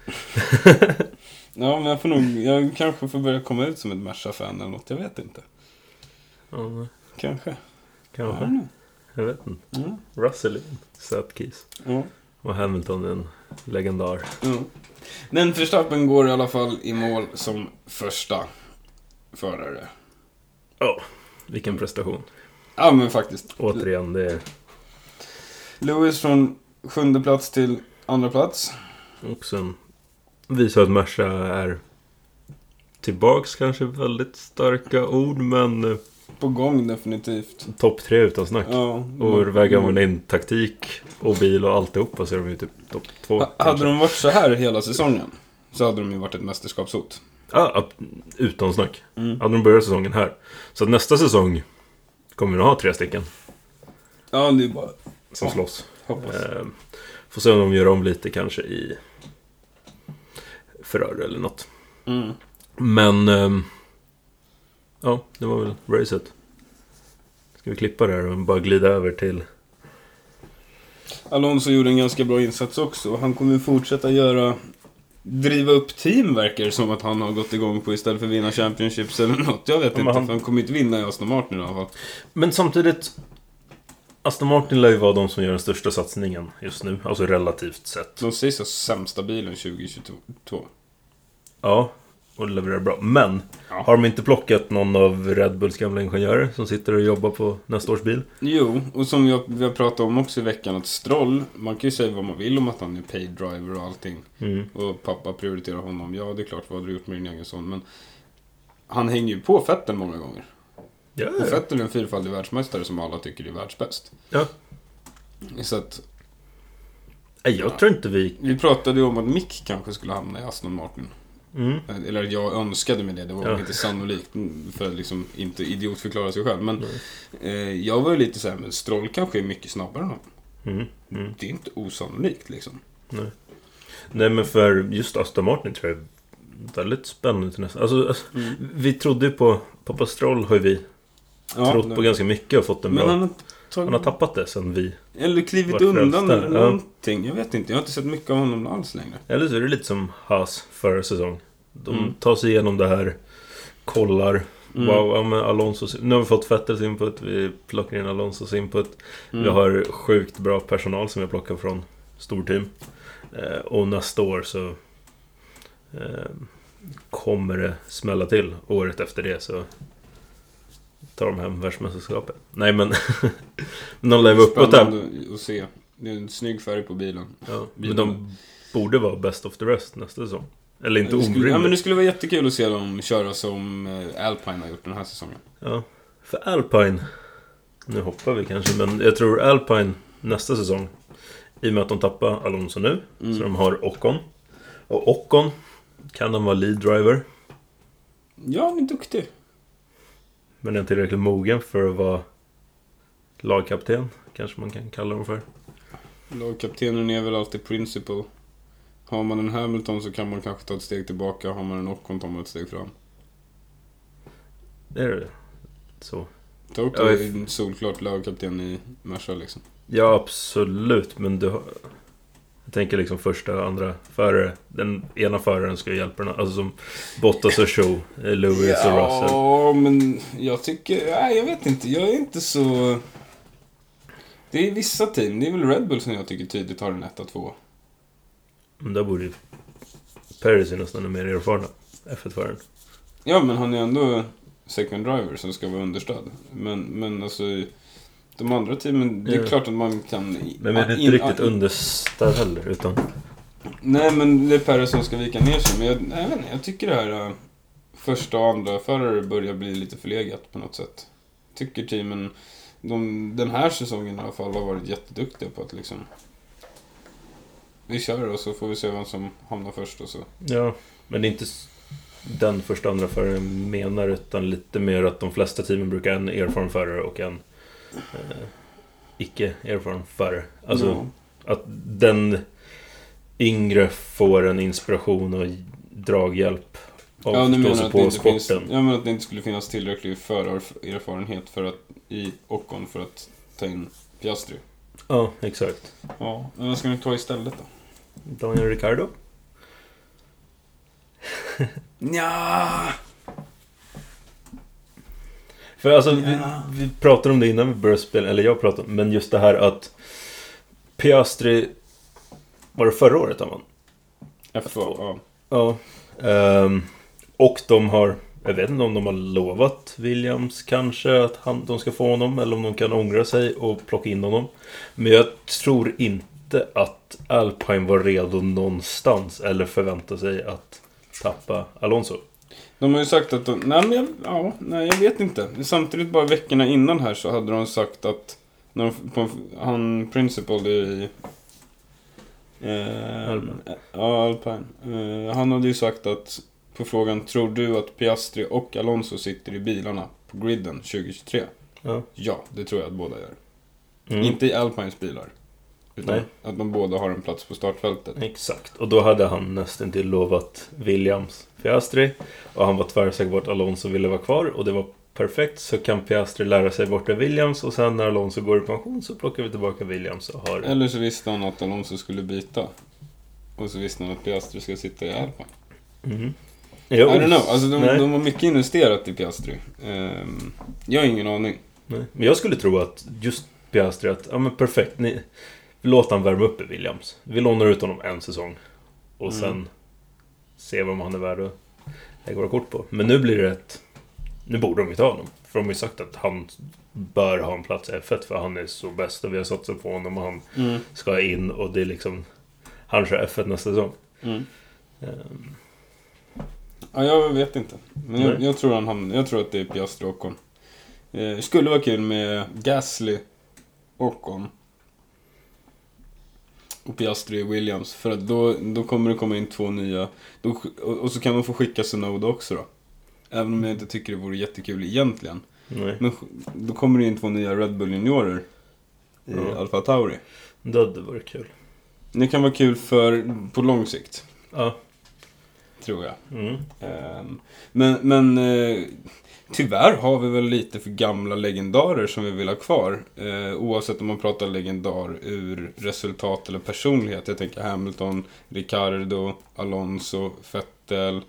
A: ja, men jag får nog, jag kanske får börja komma ut som ett Merca-fan eller något, jag vet inte.
B: Ja,
A: Kanske.
B: kanske.
A: Ja,
B: Jag vet inte.
A: ja,
B: Russell är en söt kis.
A: ja,
B: Och Hamilton är en legendar.
A: ja. Men Verstappen går i alla fall i mål som första förare.
B: Ja, vilken prestation.
A: Ja, men faktiskt.
B: Återigen, det är
A: Lewis från sjunde plats till andra plats.
B: också en... Visar att Merca är tillbaks kanske väldigt starka ord, men
A: På gång definitivt.
B: topp tre utan snack.
A: Ja.
B: Och väger man in taktik och bil och alltihopa så är de ju typ topp två.
A: Ha-. Hade de varit så här hela säsongen så hade de ju varit ett mästerskapshot.
B: Ja, utan snack.
A: Mm.
B: Hade de börjat säsongen här. Så att nästa säsong kommer vi nog ha tre stycken
A: Ja, det är bara...
B: som
A: Ja.
B: slåss.
A: Hoppas.
B: Eh, får se om de gör om lite kanske i Ferrari eller något.
A: Mm.
B: Men... ehm, ja, det var väl racet. Ska vi klippa det här och bara glida över till...
A: Alonso gjorde en ganska bra insats också. Han kommer ju fortsätta göra... Driva upp team verkar det som att han har gått igång på istället för vinna Championships eller något. Jag vet
B: Ja,
A: inte,
B: han-
A: för han kommer inte vinna i Aston Martin i alla fall.
B: Men samtidigt... Aston Martin lär ju vara de som gör den största satsningen just nu. Alltså relativt sett.
A: De sägs ha sämsta bilen 2022.
B: Ja, och levererar bra. Men,
A: Ja.
B: har de inte plockat någon av Red Bulls gamla ingenjörer som sitter och jobbar på nästa års bil?
A: Jo, och som jag, vi har pratat om också i veckan, att Stroll, man kan ju säga vad man vill om att han är paid driver och allting.
B: Mm.
A: Och pappa prioriterar honom. Ja, det är klart, vad hade du gjort med din egen son? Men han hänger ju på Vettel många gånger.
B: Ja,
A: Och
B: ja.
A: Vettel är en fyrfaldig världsmästare som alla tycker är världsbäst.
B: ja.
A: Så att,
B: Nej, Jag tror inte vi...
A: vi pratade ju om att Mick kanske skulle hamna i Aston Martin.
B: Mm.
A: Eller jag önskade mig det, det var
B: Ja.
A: inte sannolikt. mm, För att liksom inte idiotförklara sig själv. Men eh, jag var ju lite så här, men Stroll kanske är mycket snabbare än honom.
B: Mm. Mm.
A: Det är inte osannolikt liksom.
B: Nej. Nej, men för just Aston Martin tror jag är väldigt spännande till nästa... Alltså, alltså, vi trodde ju på... Pappa Stroll har ju vi
A: Ja,
B: trott
A: det-
B: på ganska mycket och fått en
A: Men
B: bra...
A: han har,
B: Han har tappat det sen vi...
A: Eller klivit undan eller
B: ja.
A: någonting. Jag vet inte, jag har inte sett mycket av honom alls längre.
B: Eller så är det lite som Haas förra säsong. De
A: Mm.
B: tar sig igenom det här, kollar.
A: Mm.
B: Wow, ja, men Alonsos, nu har vi fått Vettels input, vi plockar in Alonsos input.
A: Mm.
B: Vi har sjukt bra personal som vi plockar från storteam. Eh, och nästa år så eh, kommer det smälla till. Året efter det så tar de hem världsmästerskapet. Nej men, men de vara uppåt här.
A: Spännande att se. Det är en snygg färg på bilen.
B: Ja, men de borde vara best of the rest nästa säsong. Eller inte
A: skulle, ja, men
B: orimligt.
A: det skulle vara jättekul att se dem köra som eh, Alpine har gjort den här säsongen.
B: Ja, för Alpine... Nu hoppar vi kanske, men jag tror Alpine nästa säsong i och med att de tappar Alonso nu,
A: Mm.
B: så de har Ocon. Och Ocon kan de vara lead driver,
A: Ja, han är duktig.
B: Men är tillräckligt mogen för att vara lagkapten, kanske man kan kalla dem för.
A: Lagkaptenen är väl alltid principal. Har man en Hamilton så kan man kanske ta ett steg tillbaka. Har man en Ocon tar man ett steg fram.
B: Det är det så.
A: Toto är solklart lagkapten i Merca liksom.
B: Ja, absolut, men du har... Jag tänker liksom första och andra förare. Den ena föraren ska ju hjälpa den Alltså som Bottas och Show, eh, Lewis och Russell.
A: Ja, men jag tycker... Nej, jag vet inte. Jag är inte så... Det är vissa team. Det är väl Red Bull som jag tycker tydligt har en 1-2.
B: Men där borde ju Paris är nästan mer erfarna F1-föraren.
A: Ja, men han är ändå second driver som ska vara understöd. Men, men alltså... De andra teamen, det är
B: Ja.
A: klart att man kan...
B: Men vi är
A: in-
B: inte riktigt
A: in-
B: understöd heller, utan...
A: Nej, men det är Perez som ska vika ner sig. Men jag, nej, jag jag tycker det här... äh, första och andra förare börjar bli lite förlegat på något sätt. Tycker teamen... De, den här säsongen i alla fall har varit jätteduktiga på att liksom... Vi kör och så får vi se vem som hamnar först och så.
B: Ja, men det är inte den första och andra föraren menar, utan lite mer att de flesta teamen brukar en erfaren förare och en eh, icke-erfaren förare. Alltså
A: Ja.
B: att den yngre får en inspiration och draghjälp av
A: Ja, nu menar
B: på
A: inte finns,
B: sporten.
A: jag menar att det inte skulle finnas tillräcklig förarerfarenhet för att, i Ocon för att ta in Piastri.
B: Ja, exakt.
A: Ja, men vad ska ni ta istället då?
B: Daniel Ricciardo?
A: Ja.
B: För alltså, vi, vi pratade om det innan vi började spela, eller jag pratade men just det här att Piastri... Var det förra året han vann?
A: F2, ja.
B: Ja. Ehm, och de har... Jag vet inte om de har lovat Williams kanske att han, de ska få honom eller om de kan ångra sig och plocka in honom. Men jag tror inte att Alpine var redo någonstans eller förväntar sig att tappa Alonso.
A: De har ju sagt att de, nej men jag, ja, nej jag vet inte. Samtidigt bara veckorna innan här så hade de sagt att när de, på, han Principal i Eh,
B: Alpine.
A: Ja, Alpine. Eh, han hade ju sagt att på frågan Tror du att Piastri och Alonso sitter i bilarna på griden 2023?
B: Ja.
A: Ja, det tror jag att båda gör.
B: Mm.
A: Inte i Alpines bilar. Utan
B: Nej.
A: att de båda har en plats på startfältet.
B: Exakt, och då hade han nästan till lovat Williams Piastri. Och han var tvärsäker på att Alonso ville vara kvar och det var perfekt. Så kan Piastri lära sig borta Williams och sen när Alonso går i pension så plockar vi tillbaka Williams och har...
A: Eller så visste han att Alonso skulle byta. Och så visste han att Piastri ska sitta i.
B: Mhm.
A: I
B: Jo,
A: don't know, alltså de,
B: nej.
A: de har mycket investerat i Piastri. Ehm, jag har ingen aning.
B: Nej. Men jag skulle tro att just Piastri att, ja men perfekt, ni, låt han värma upp i Williams. Vi lånar ut honom en säsong. Och
A: Mm.
B: Se vad han är värd att lägga våra kort på. Men nu blir det ett... Nu borde de ju ta honom. För de har ju sagt att han bör ha en plats i F1 för han är så bäst och vi har satsat på honom och han
A: Mm.
B: ska in och det är liksom... Han kör F1 nästa säsong.
A: Mm.
B: Ehm,
A: Ja, jag vet inte. Men jag, jag, tror han hamnar, jag tror att det är Piastri och Ocon. Eh, skulle vara kul med Gasly, Ocon och Piastri och Williams. För att då, då kommer det komma in två nya. Då, och, och så kan de få skicka Sonoda också då. Även om jag inte tycker det vore jättekul egentligen.
B: nej,
A: Men då kommer det in två nya Red Bull juniorer i
B: Ja.
A: Alfa Tauri.
B: det hade varit kul.
A: Det kan vara kul för på lång sikt,
B: Ja.
A: Tror jag.
B: Mm.
A: Ehm, Men, men eh, tyvärr har vi väl lite för gamla legendarer som vi vill ha kvar. Eh, oavsett om man pratar legendar ur resultat eller personlighet. Jag tänker Hamilton, Ricardo, Alonso, Vettel,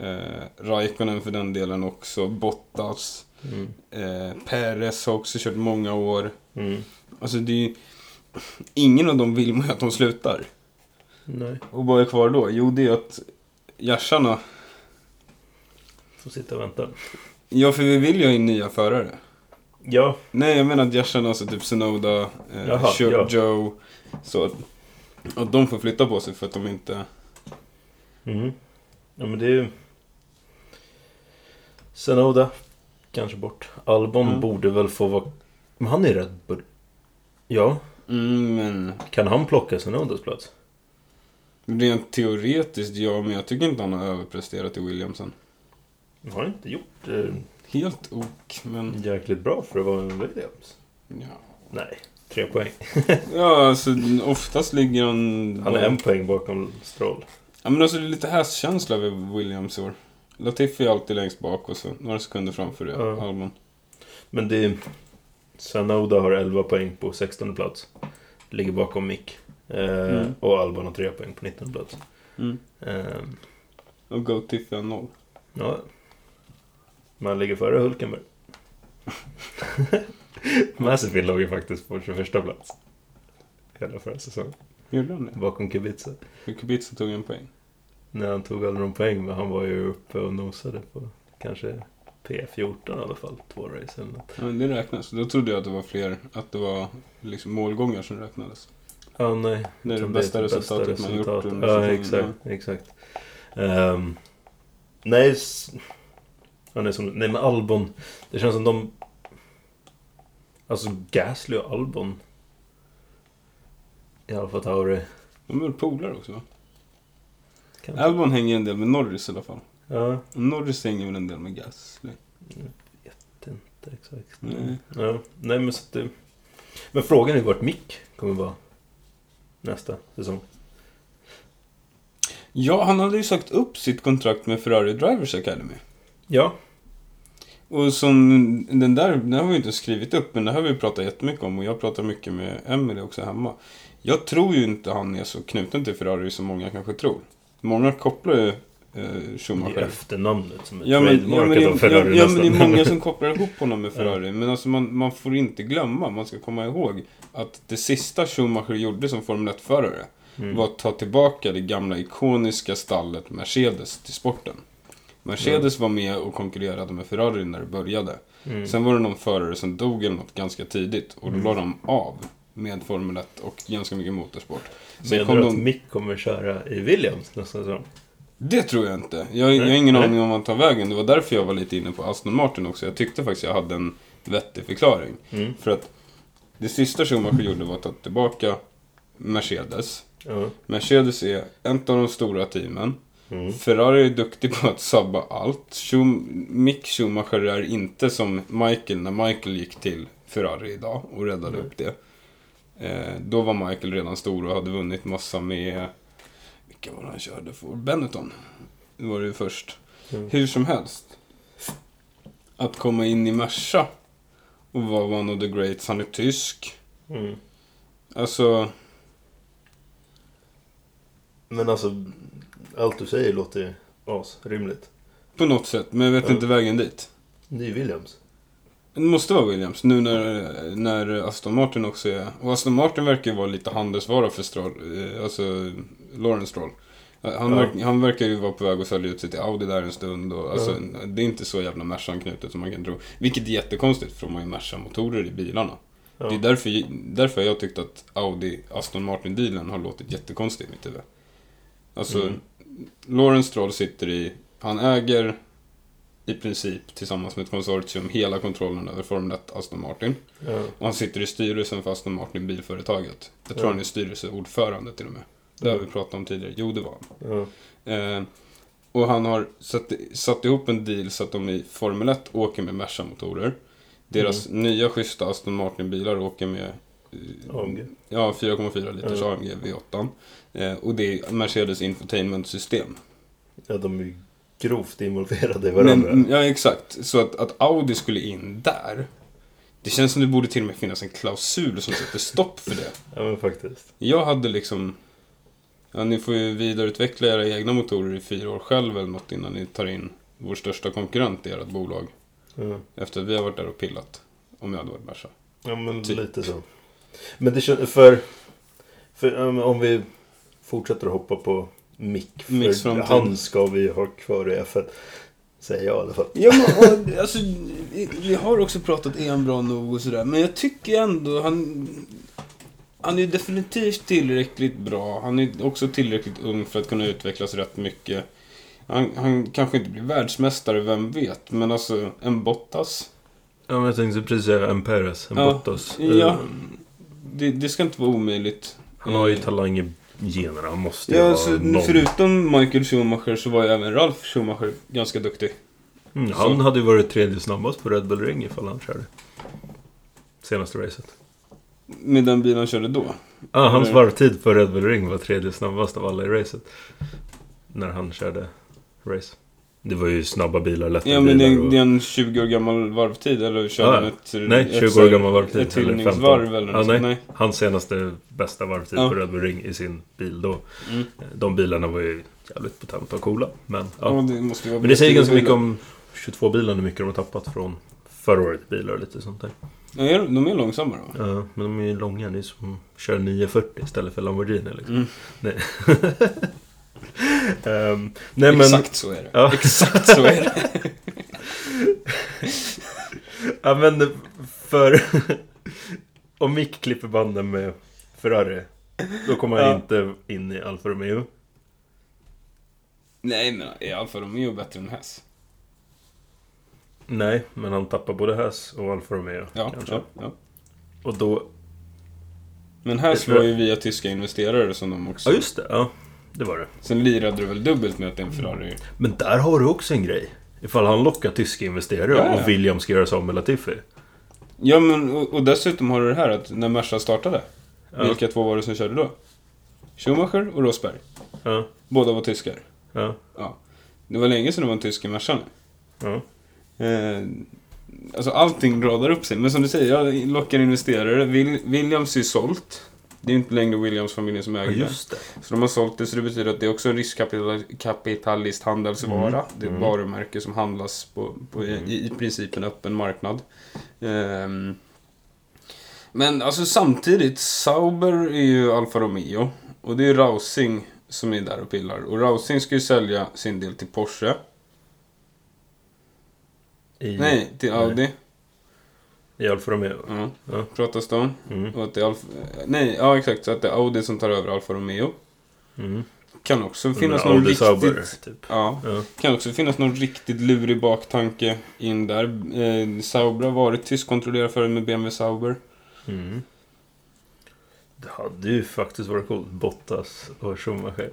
A: eh, Raikkonen för den delen också, Bottas.
B: Mm.
A: Eh, Perez har också kört många år.
B: Mm.
A: Alltså det är ju... Ingen av dem vill man ju att de slutar.
B: Nej,
A: Och vad är kvar då? Jo, det är att Gärsarna...
B: får sitta och vänta.
A: Ja, för vi vill ju ha in nya förare.
B: Ja,
A: Nej, jag menar att Gärsarna, alltså typ Sonoda, eh,
B: Jaha, ja.
A: Joe, så att de får flytta på sig för att de inte...
B: Mm. Ja men det är ju... Senoda. Kanske bort. Albon
A: Mm.
B: borde väl få vara... Men han är Red Bull. Ja.
A: Mm, men
B: Kan han plocka Senodas plats?
A: Rent teoretiskt, ja, men jag tycker inte han har överpresterat i Williamson.
B: Han har inte gjort eh,
A: Helt ok, men
B: jäkligt bra för att vara en Williams.
A: ja.
B: Nej, tre poäng.
A: Ja, alltså oftast ligger han...
B: Han är en poäng bakom Stroll.
A: Ja, men alltså det är lite hästkänsla över Williams i år. Latifi är alltid längst bak och så några sekunder framför det,
B: Ja.
A: Albon.
B: Men det är... Senoda har 11 poäng på 16 plats. Ligger bakom Mick. Eh,
A: Mm.
B: Och Albon har 3 poäng på 19 plats.
A: Mm.
B: Eh,
A: Och Go har noll.
B: Ja. Man ligger före Hulkenberg. Mazepin låg ju faktiskt på 21 plats. Hela förra säsongen.
A: Gjorde han det?
B: Bakom Kubica.
A: För Kubica tog en poäng.
B: När han tog aldrig någon poäng, men han var ju uppe och nosade på kanske P14 i alla fall. Två race eller något.
A: Ja, men det räknas. Då trodde jag att det var fler, att det var liksom målgångar som räknades.
B: Ja, nej.
A: Det är det bästa
B: ett
A: resultatet man gjort under
B: Ja, exakt. exakt. Ehm, nej, ja, nej, som, nej, men Albon. Det känns som de... Alltså Gasly och Albon. I Alfa Tauri.
A: De är väl polare också?
B: Kanske.
A: Albon hänger en del med Norris i alla fall.
B: Ja,
A: Norris hänger väl en del med Gasly.
B: jag vet inte exakt.
A: Nej.
B: Ja, nej men så det... Men frågan är vart Mick kommer vara nästa säsong.
A: Ja, han hade ju sagt upp sitt kontrakt med Ferrari Drivers Academy.
B: Ja.
A: Och som den där, den har vi inte skrivit upp, men det har vi pratat jättemycket om och jag pratar mycket med Emily också hemma. Jag tror ju inte han är så knuten till Ferrari som många kanske tror. Många kopplar ju eh,
B: Det är
A: Schumacher.
B: efternamnet som är
A: Ja men, ja, men,
B: av
A: ja,
B: Ferrari
A: ja, men det är många som kopplar ihop honom med Ferrari. Men alltså man, man får inte glömma, man ska komma ihåg att det sista Schumacher gjorde som Formel 1-förare
B: Mm.
A: var att ta tillbaka det gamla ikoniska stallet Mercedes till sporten. Mercedes var med och konkurrerade med Ferrari när det började.
B: Mm.
A: Sen var det någon förare som dog eller något ganska tidigt och då
B: Mm.
A: la de av med Formel 1 och ganska mycket motorsport. Sen
B: Menar du att
A: de...
B: Mick kommer köra i Williams nästa säsong?
A: Det tror jag inte. Jag, jag har ingen
B: nej.
A: aning om han tar vägen. Det var därför jag var lite inne på Aston Martin också. Jag tyckte faktiskt jag hade en vettig förklaring.
B: Mm.
A: För att det sista Schumacher gjorde var att ta tillbaka Mercedes.
B: Ja.
A: Mercedes är ett av de stora teamen.
B: Mm.
A: Ferrari är duktig på att sabba allt. Schum Mick Schumacher är inte som Michael när Michael gick till Ferrari idag och räddade
B: Nej.
A: upp det. Eh, då var Michael redan stor och hade vunnit massa med... Vilka var det han körde för? Benetton. Det var det ju först.
B: Mm.
A: Hur som helst. Att komma in i Merca och vara one of the greats. Han är tysk.
B: Mm.
A: Alltså...
B: Men alltså, allt du säger låter ju asrimligt.
A: På något sätt, men jag vet
B: Ja.
A: inte vägen dit.
B: Det är Williams.
A: Det måste vara Williams, nu när, när Aston Martin också är... Och Aston Martin verkar ju vara lite handelsvara för Stroll, eh, alltså Lawrence Stroll. Han,
B: Ja.
A: verk, han verkar ju vara på väg att sälja ut sig till Audi där en stund. Och, alltså,
B: Ja.
A: Det är inte så jävla Merca-anknutet som man kan tro. Vilket är jättekonstigt, för de har ju Merca-motorer i bilarna.
B: Ja.
A: Det är därför, därför jag tyckt att Audi Aston Martin-dealen har låtit jättekonstig i mitt huvud. Alltså,
B: Mm.
A: Lawrence Stroll sitter i... Han äger i princip tillsammans med ett konsortium hela kontrollen över Formel 1 Aston Martin.
B: Ja.
A: Och han sitter i styrelsen för Aston Martin bilföretaget. Jag tror
B: Ja.
A: han är styrelseordförande till och med. Det har vi pratat om tidigare. Jo, det var han.
B: Ja.
A: Eh, och han har satt, satt ihop en deal så att de i Formel 1 åker med Merca-motorer. Deras
B: Mm.
A: nya schyssta Aston Martin-bilar åker med eh,
B: AMG.
A: Ja, 4,4 liters
B: Ja.
A: AMG V8. Eh, och det är Mercedes Infotainment-system.
B: ja, de är grovt involverade i varandra.
A: Men, ja, exakt. Så att, att Audi skulle in där. Det känns som det borde till och med finnas en klausul som sätter stopp för det.
B: Ja, men faktiskt.
A: Jag hade liksom... Ja, ni får ju vidareutveckla era egna motorer i fyra år själv eller något innan ni tar in vår största konkurrent i ert bolag.
B: Ja.
A: Efter att vi har varit där och pillat. Om jag hade varit Merca.
B: Ja, men
A: Typ.
B: lite så. Men det känns, för, för om vi fortsätter att hoppa på Mick. För
A: Micks framtid.
B: han ska vi ha kvar i F1. Säger jag i alla fall.
A: Ja, men och, alltså, vi- har också pratat, han bra nog och sådär. Men jag tycker ändå han... Han är definitivt tillräckligt bra. Han är också tillräckligt ung för att kunna utvecklas rätt mycket. Han, han kanske inte blir världsmästare, vem vet. Men alltså, en Bottas.
B: Ja, men jag tänkte precis säga en Perez, en
A: Ja,
B: Bottas.
A: ja.
B: Um,
A: Det, det ska inte vara omöjligt.
B: han har ju
A: Eh,
B: talang i generna. Måste ju
A: Ja, alltså,
B: någon.
A: förutom Michael Schumacher så var ju även Ralf Schumacher ganska duktig.
B: Mm,
A: så-
B: han hade ju varit tredje snabbast på Red Bull Ring ifall han körde. Senaste racet.
A: Med den bilen han körde då.
B: Ah, hans
A: Eller-
B: varvtid på Red Bull Ring var tredje snabbast av alla i racet. När han körde race. Det var ju snabba bilar, lätta
A: Ja men det
B: bilar
A: är,
B: och...
A: det är en 20 år gammal varvtid eller körde
B: Ja,
A: han ett...
B: Nej,
A: ett
B: 20 år gammal varvtid.
A: Ett
B: eller
A: hyllningsvarv
B: 15.
A: eller något
B: nej.
A: sånt. Nej.
B: Hans senaste bästa varvtid
A: Ja.
B: på Red Bull Ring i sin bil då.
A: Mm.
B: De bilarna var ju jävligt potenta och coola. Men, ja.
A: Ja, det måste ju vara
B: men det säger ganska mycket
A: bilar.
B: om 22-bilen, hur mycket de har tappat från förra året bilar och lite sånt där.
A: Ja, de- är långsammare va?
B: Ja, men de är ju långa. Det är som att köra 940 istället för Lamborghini liksom.
A: Mm.
B: Nej. Ehm, nej men...
A: Exakt så är det.
B: Ja.
A: Exakt så är det.
B: Ja men för... om Mick klipper banden med Ferrari. Då kommer han
A: Ja.
B: inte in i Alfa Romeo.
A: Nej men är Alfa Romeo bättre än Hess?
B: Nej, men han tappar både Haas och Alfa Romeo.
A: Ja, ja, ja.
B: Och då...
A: Men Hess var ju via tyska investerare som de också...
B: Ja just det, ja. Det var det.
A: Sen lirade det väl dubbelt med att det är en Ferrari.
B: Men där har du också en grej. Ifall han lockar tyska investerare
A: Ja, ja.
B: och William ska göra sig av med Latifi.
A: Ja men och, och dessutom har du det här att när Merca startade.
B: Ja.
A: Vilka två var det som körde då? Schumacher och Rosberg.
B: Ja,
A: Båda var tyskar.
B: ja,
A: Ja. Det var länge sedan det var en tysk i Merca nu.
B: ja.
A: Eh, alltså allting radar upp sig. Men som du säger, jag lockar investerare. Will, Williams är ju sålt. Det är inte längre Williams-familjen som
B: ja
A: äger
B: just det.
A: Så de har sålt det, så det betyder att det är också en riskkapitalist handelsvara.
B: Mm.
A: Det är ett
B: Mm.
A: varumärke som handlas på, på i, i princip en öppen marknad. Ehm, men alltså samtidigt, Sauber är ju Alfa Romeo. Och det är Rausing som är där och pillar. Och Rausing ska ju sälja sin del till Porsche.
B: I,
A: Nej, till
B: Nej. I Alfa Romeo.
A: Ja,
B: Ja.
A: pratas det om.
B: Mm.
A: Och att det är Alfa... Nej, ja exakt. Så att det är Audi som tar över Alfa Romeo.
B: Mm.
A: Kan också finnas någon
B: Audi
A: riktigt...
B: Sauber, typ.
A: Ja.
B: Ja.
A: Kan också finnas någon riktigt lurig baktanke in där. Eh, Sauber har varit tyskkontrollerad förut med BMW Sauber.
B: Mm. Det hade ju faktiskt varit coolt. Bottas och Schumacher.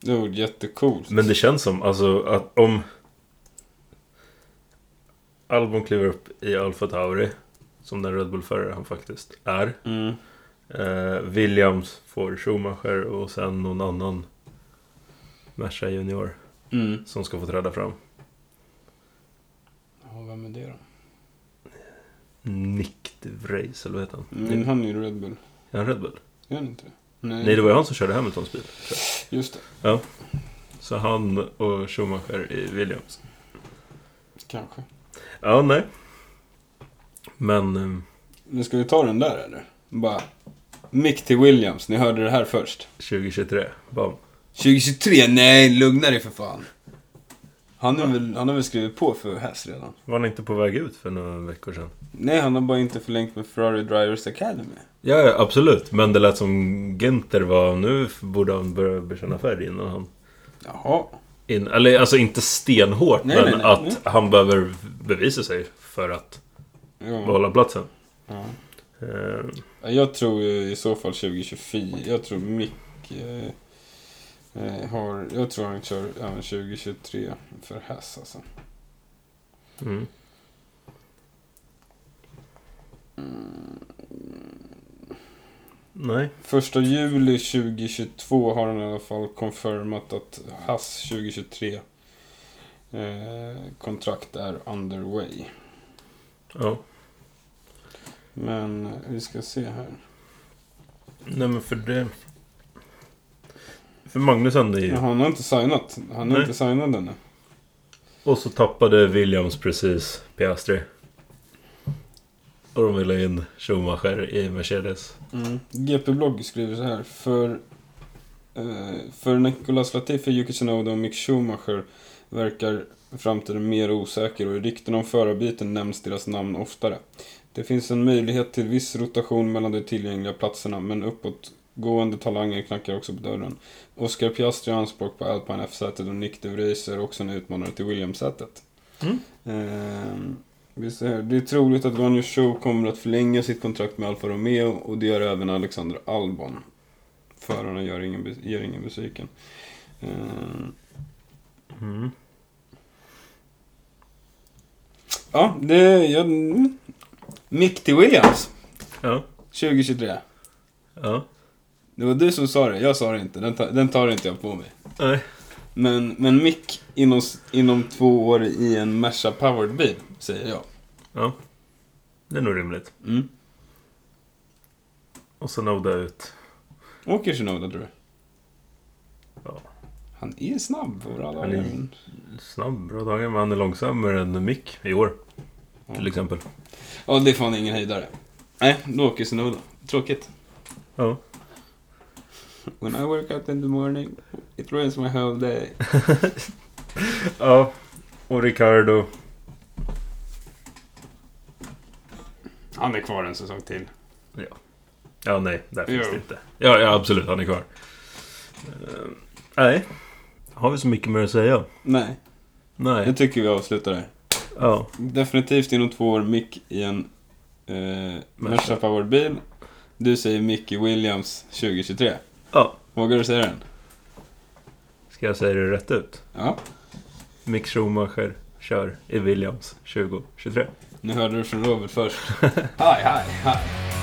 A: Det vore jättecoolt.
B: Men det känns som alltså att om Albon kliver upp i Alfa Tauri som den Red Bull-förare han faktiskt är.
A: Mm.
B: Eh, Williams får Schumacher och sen någon annan Merca Junior
A: Mm.
B: som ska få träda fram.
A: Ja, vem är det då?
B: Nick de Vries, eller vad heter han?
A: Men han är ju Red Bull.
B: Är han Red Bull?
A: Är han inte det? Nej,
B: Nej, det var ju han som körde Hamiltons bil.
A: Just det.
B: Så han och Schumacher i Williams.
A: Kanske.
B: Ja, nej. Men... eh,
A: Nu ska vi ta den där eller? Bara... Mick till Williams, ni hörde det här först.
B: 2023, bam.
A: 2023? Nej, lugna dig för fan. Han, är väl, han har väl skrivit på för Haas redan?
B: Var han inte på väg ut för några veckor sedan?
A: Nej, han har bara inte förlängt med Ferrari Drivers Academy.
B: Ja, ja, absolut. Men det lät som Günther var... Nu borde han börja bekänna färg innan han...
A: Jaha.
B: In, eller alltså inte stenhårt,
A: Nej,
B: men
A: nej, nej,
B: att han behöver bevisa sig för att
A: Ja.
B: behålla platsen.
A: Ja.
B: Eh,
A: Jag tror i så fall 2024. Jag tror Mick eh, eh, har... Jag tror han kör även 2023 för Haas alltså.
B: mm. Nej.
A: Första juli 2022 har han i alla fall confirmat att Haas 2023 eh, kontrakt är underway.
B: Ja.
A: Men eh, vi ska se här.
B: Nej, men för det... För Magnusson är ju...
A: Han har inte signat. Han
B: Nej.
A: inte signad ännu.
B: Och så tappade Williams precis Piastri. Och de ville in Schumacher i Mercedes.
A: Mm. GP-blogg skriver så här. För, eh, för Nicolas Latifi, Yuki Tsunoda och Mick Schumacher verkar framtiden mer osäker och i rykten om förarbyten nämns deras namn oftare. Det finns en möjlighet till viss rotation mellan de tillgängliga platserna men uppåtgående talanger knackar också på dörren. Oscar Piastri har anspråk på Alpine F-sätet och Nick de Vries är också en utmanare till Williams-sätet.
B: Mm.
A: Ehm, vi ser här. Det är troligt att Guan Yu Zhou kommer att förlänga sitt kontrakt med Alfa Romeo och det gör även Alexander Albon. Förarna gör ingen, ger ingen besviken. Ehm,
B: Mm.
A: ja, det... Jag, mm. Mick till Williams.
B: Ja.
A: 2023.
B: Ja.
A: Det var du som sa det, jag sa det inte. Den, ta, den tar inte jag på mig.
B: Nej.
A: Men, men Mick inom, inom två år i en Merca Powered bil, säger jag.
B: Ja. Det är nog rimligt.
A: Mm.
B: Och så Noda ut.
A: Åker Shinoda tror du?
B: Ja.
A: Han är snabb för alla
B: Han är-. Snabb, bra dagar, men han är långsammare än Mick i år.
A: Ja.
B: Till exempel.
A: Ja, det är fan ingen höjdare. Nej, då åker Snowda. Tråkigt.
B: Ja.
A: When I work out in the morning, it ruins my whole day.
B: Ja. Och Ricardo.
A: Han är kvar en säsong till.
B: Ja, nej. Där finns
A: Jo.
B: det inte. Ja, ja, absolut. Han är kvar. Eh, nej. Har vi så mycket mer att säga?
A: Nej,
B: Nej.
A: jag tycker vi avslutar det.
B: Ja.
A: Definitivt inom två år Mick i en eh, Merca Powered bil. Du säger Mickey Williams 2023.
B: Ja.
A: Vågar du säga den?
B: Ska jag säga det rätt ut?
A: Ja.
B: Mick Schumacher kör i Williams 2023.
A: Nu hörde du från Robert först. Hej, hej, hej.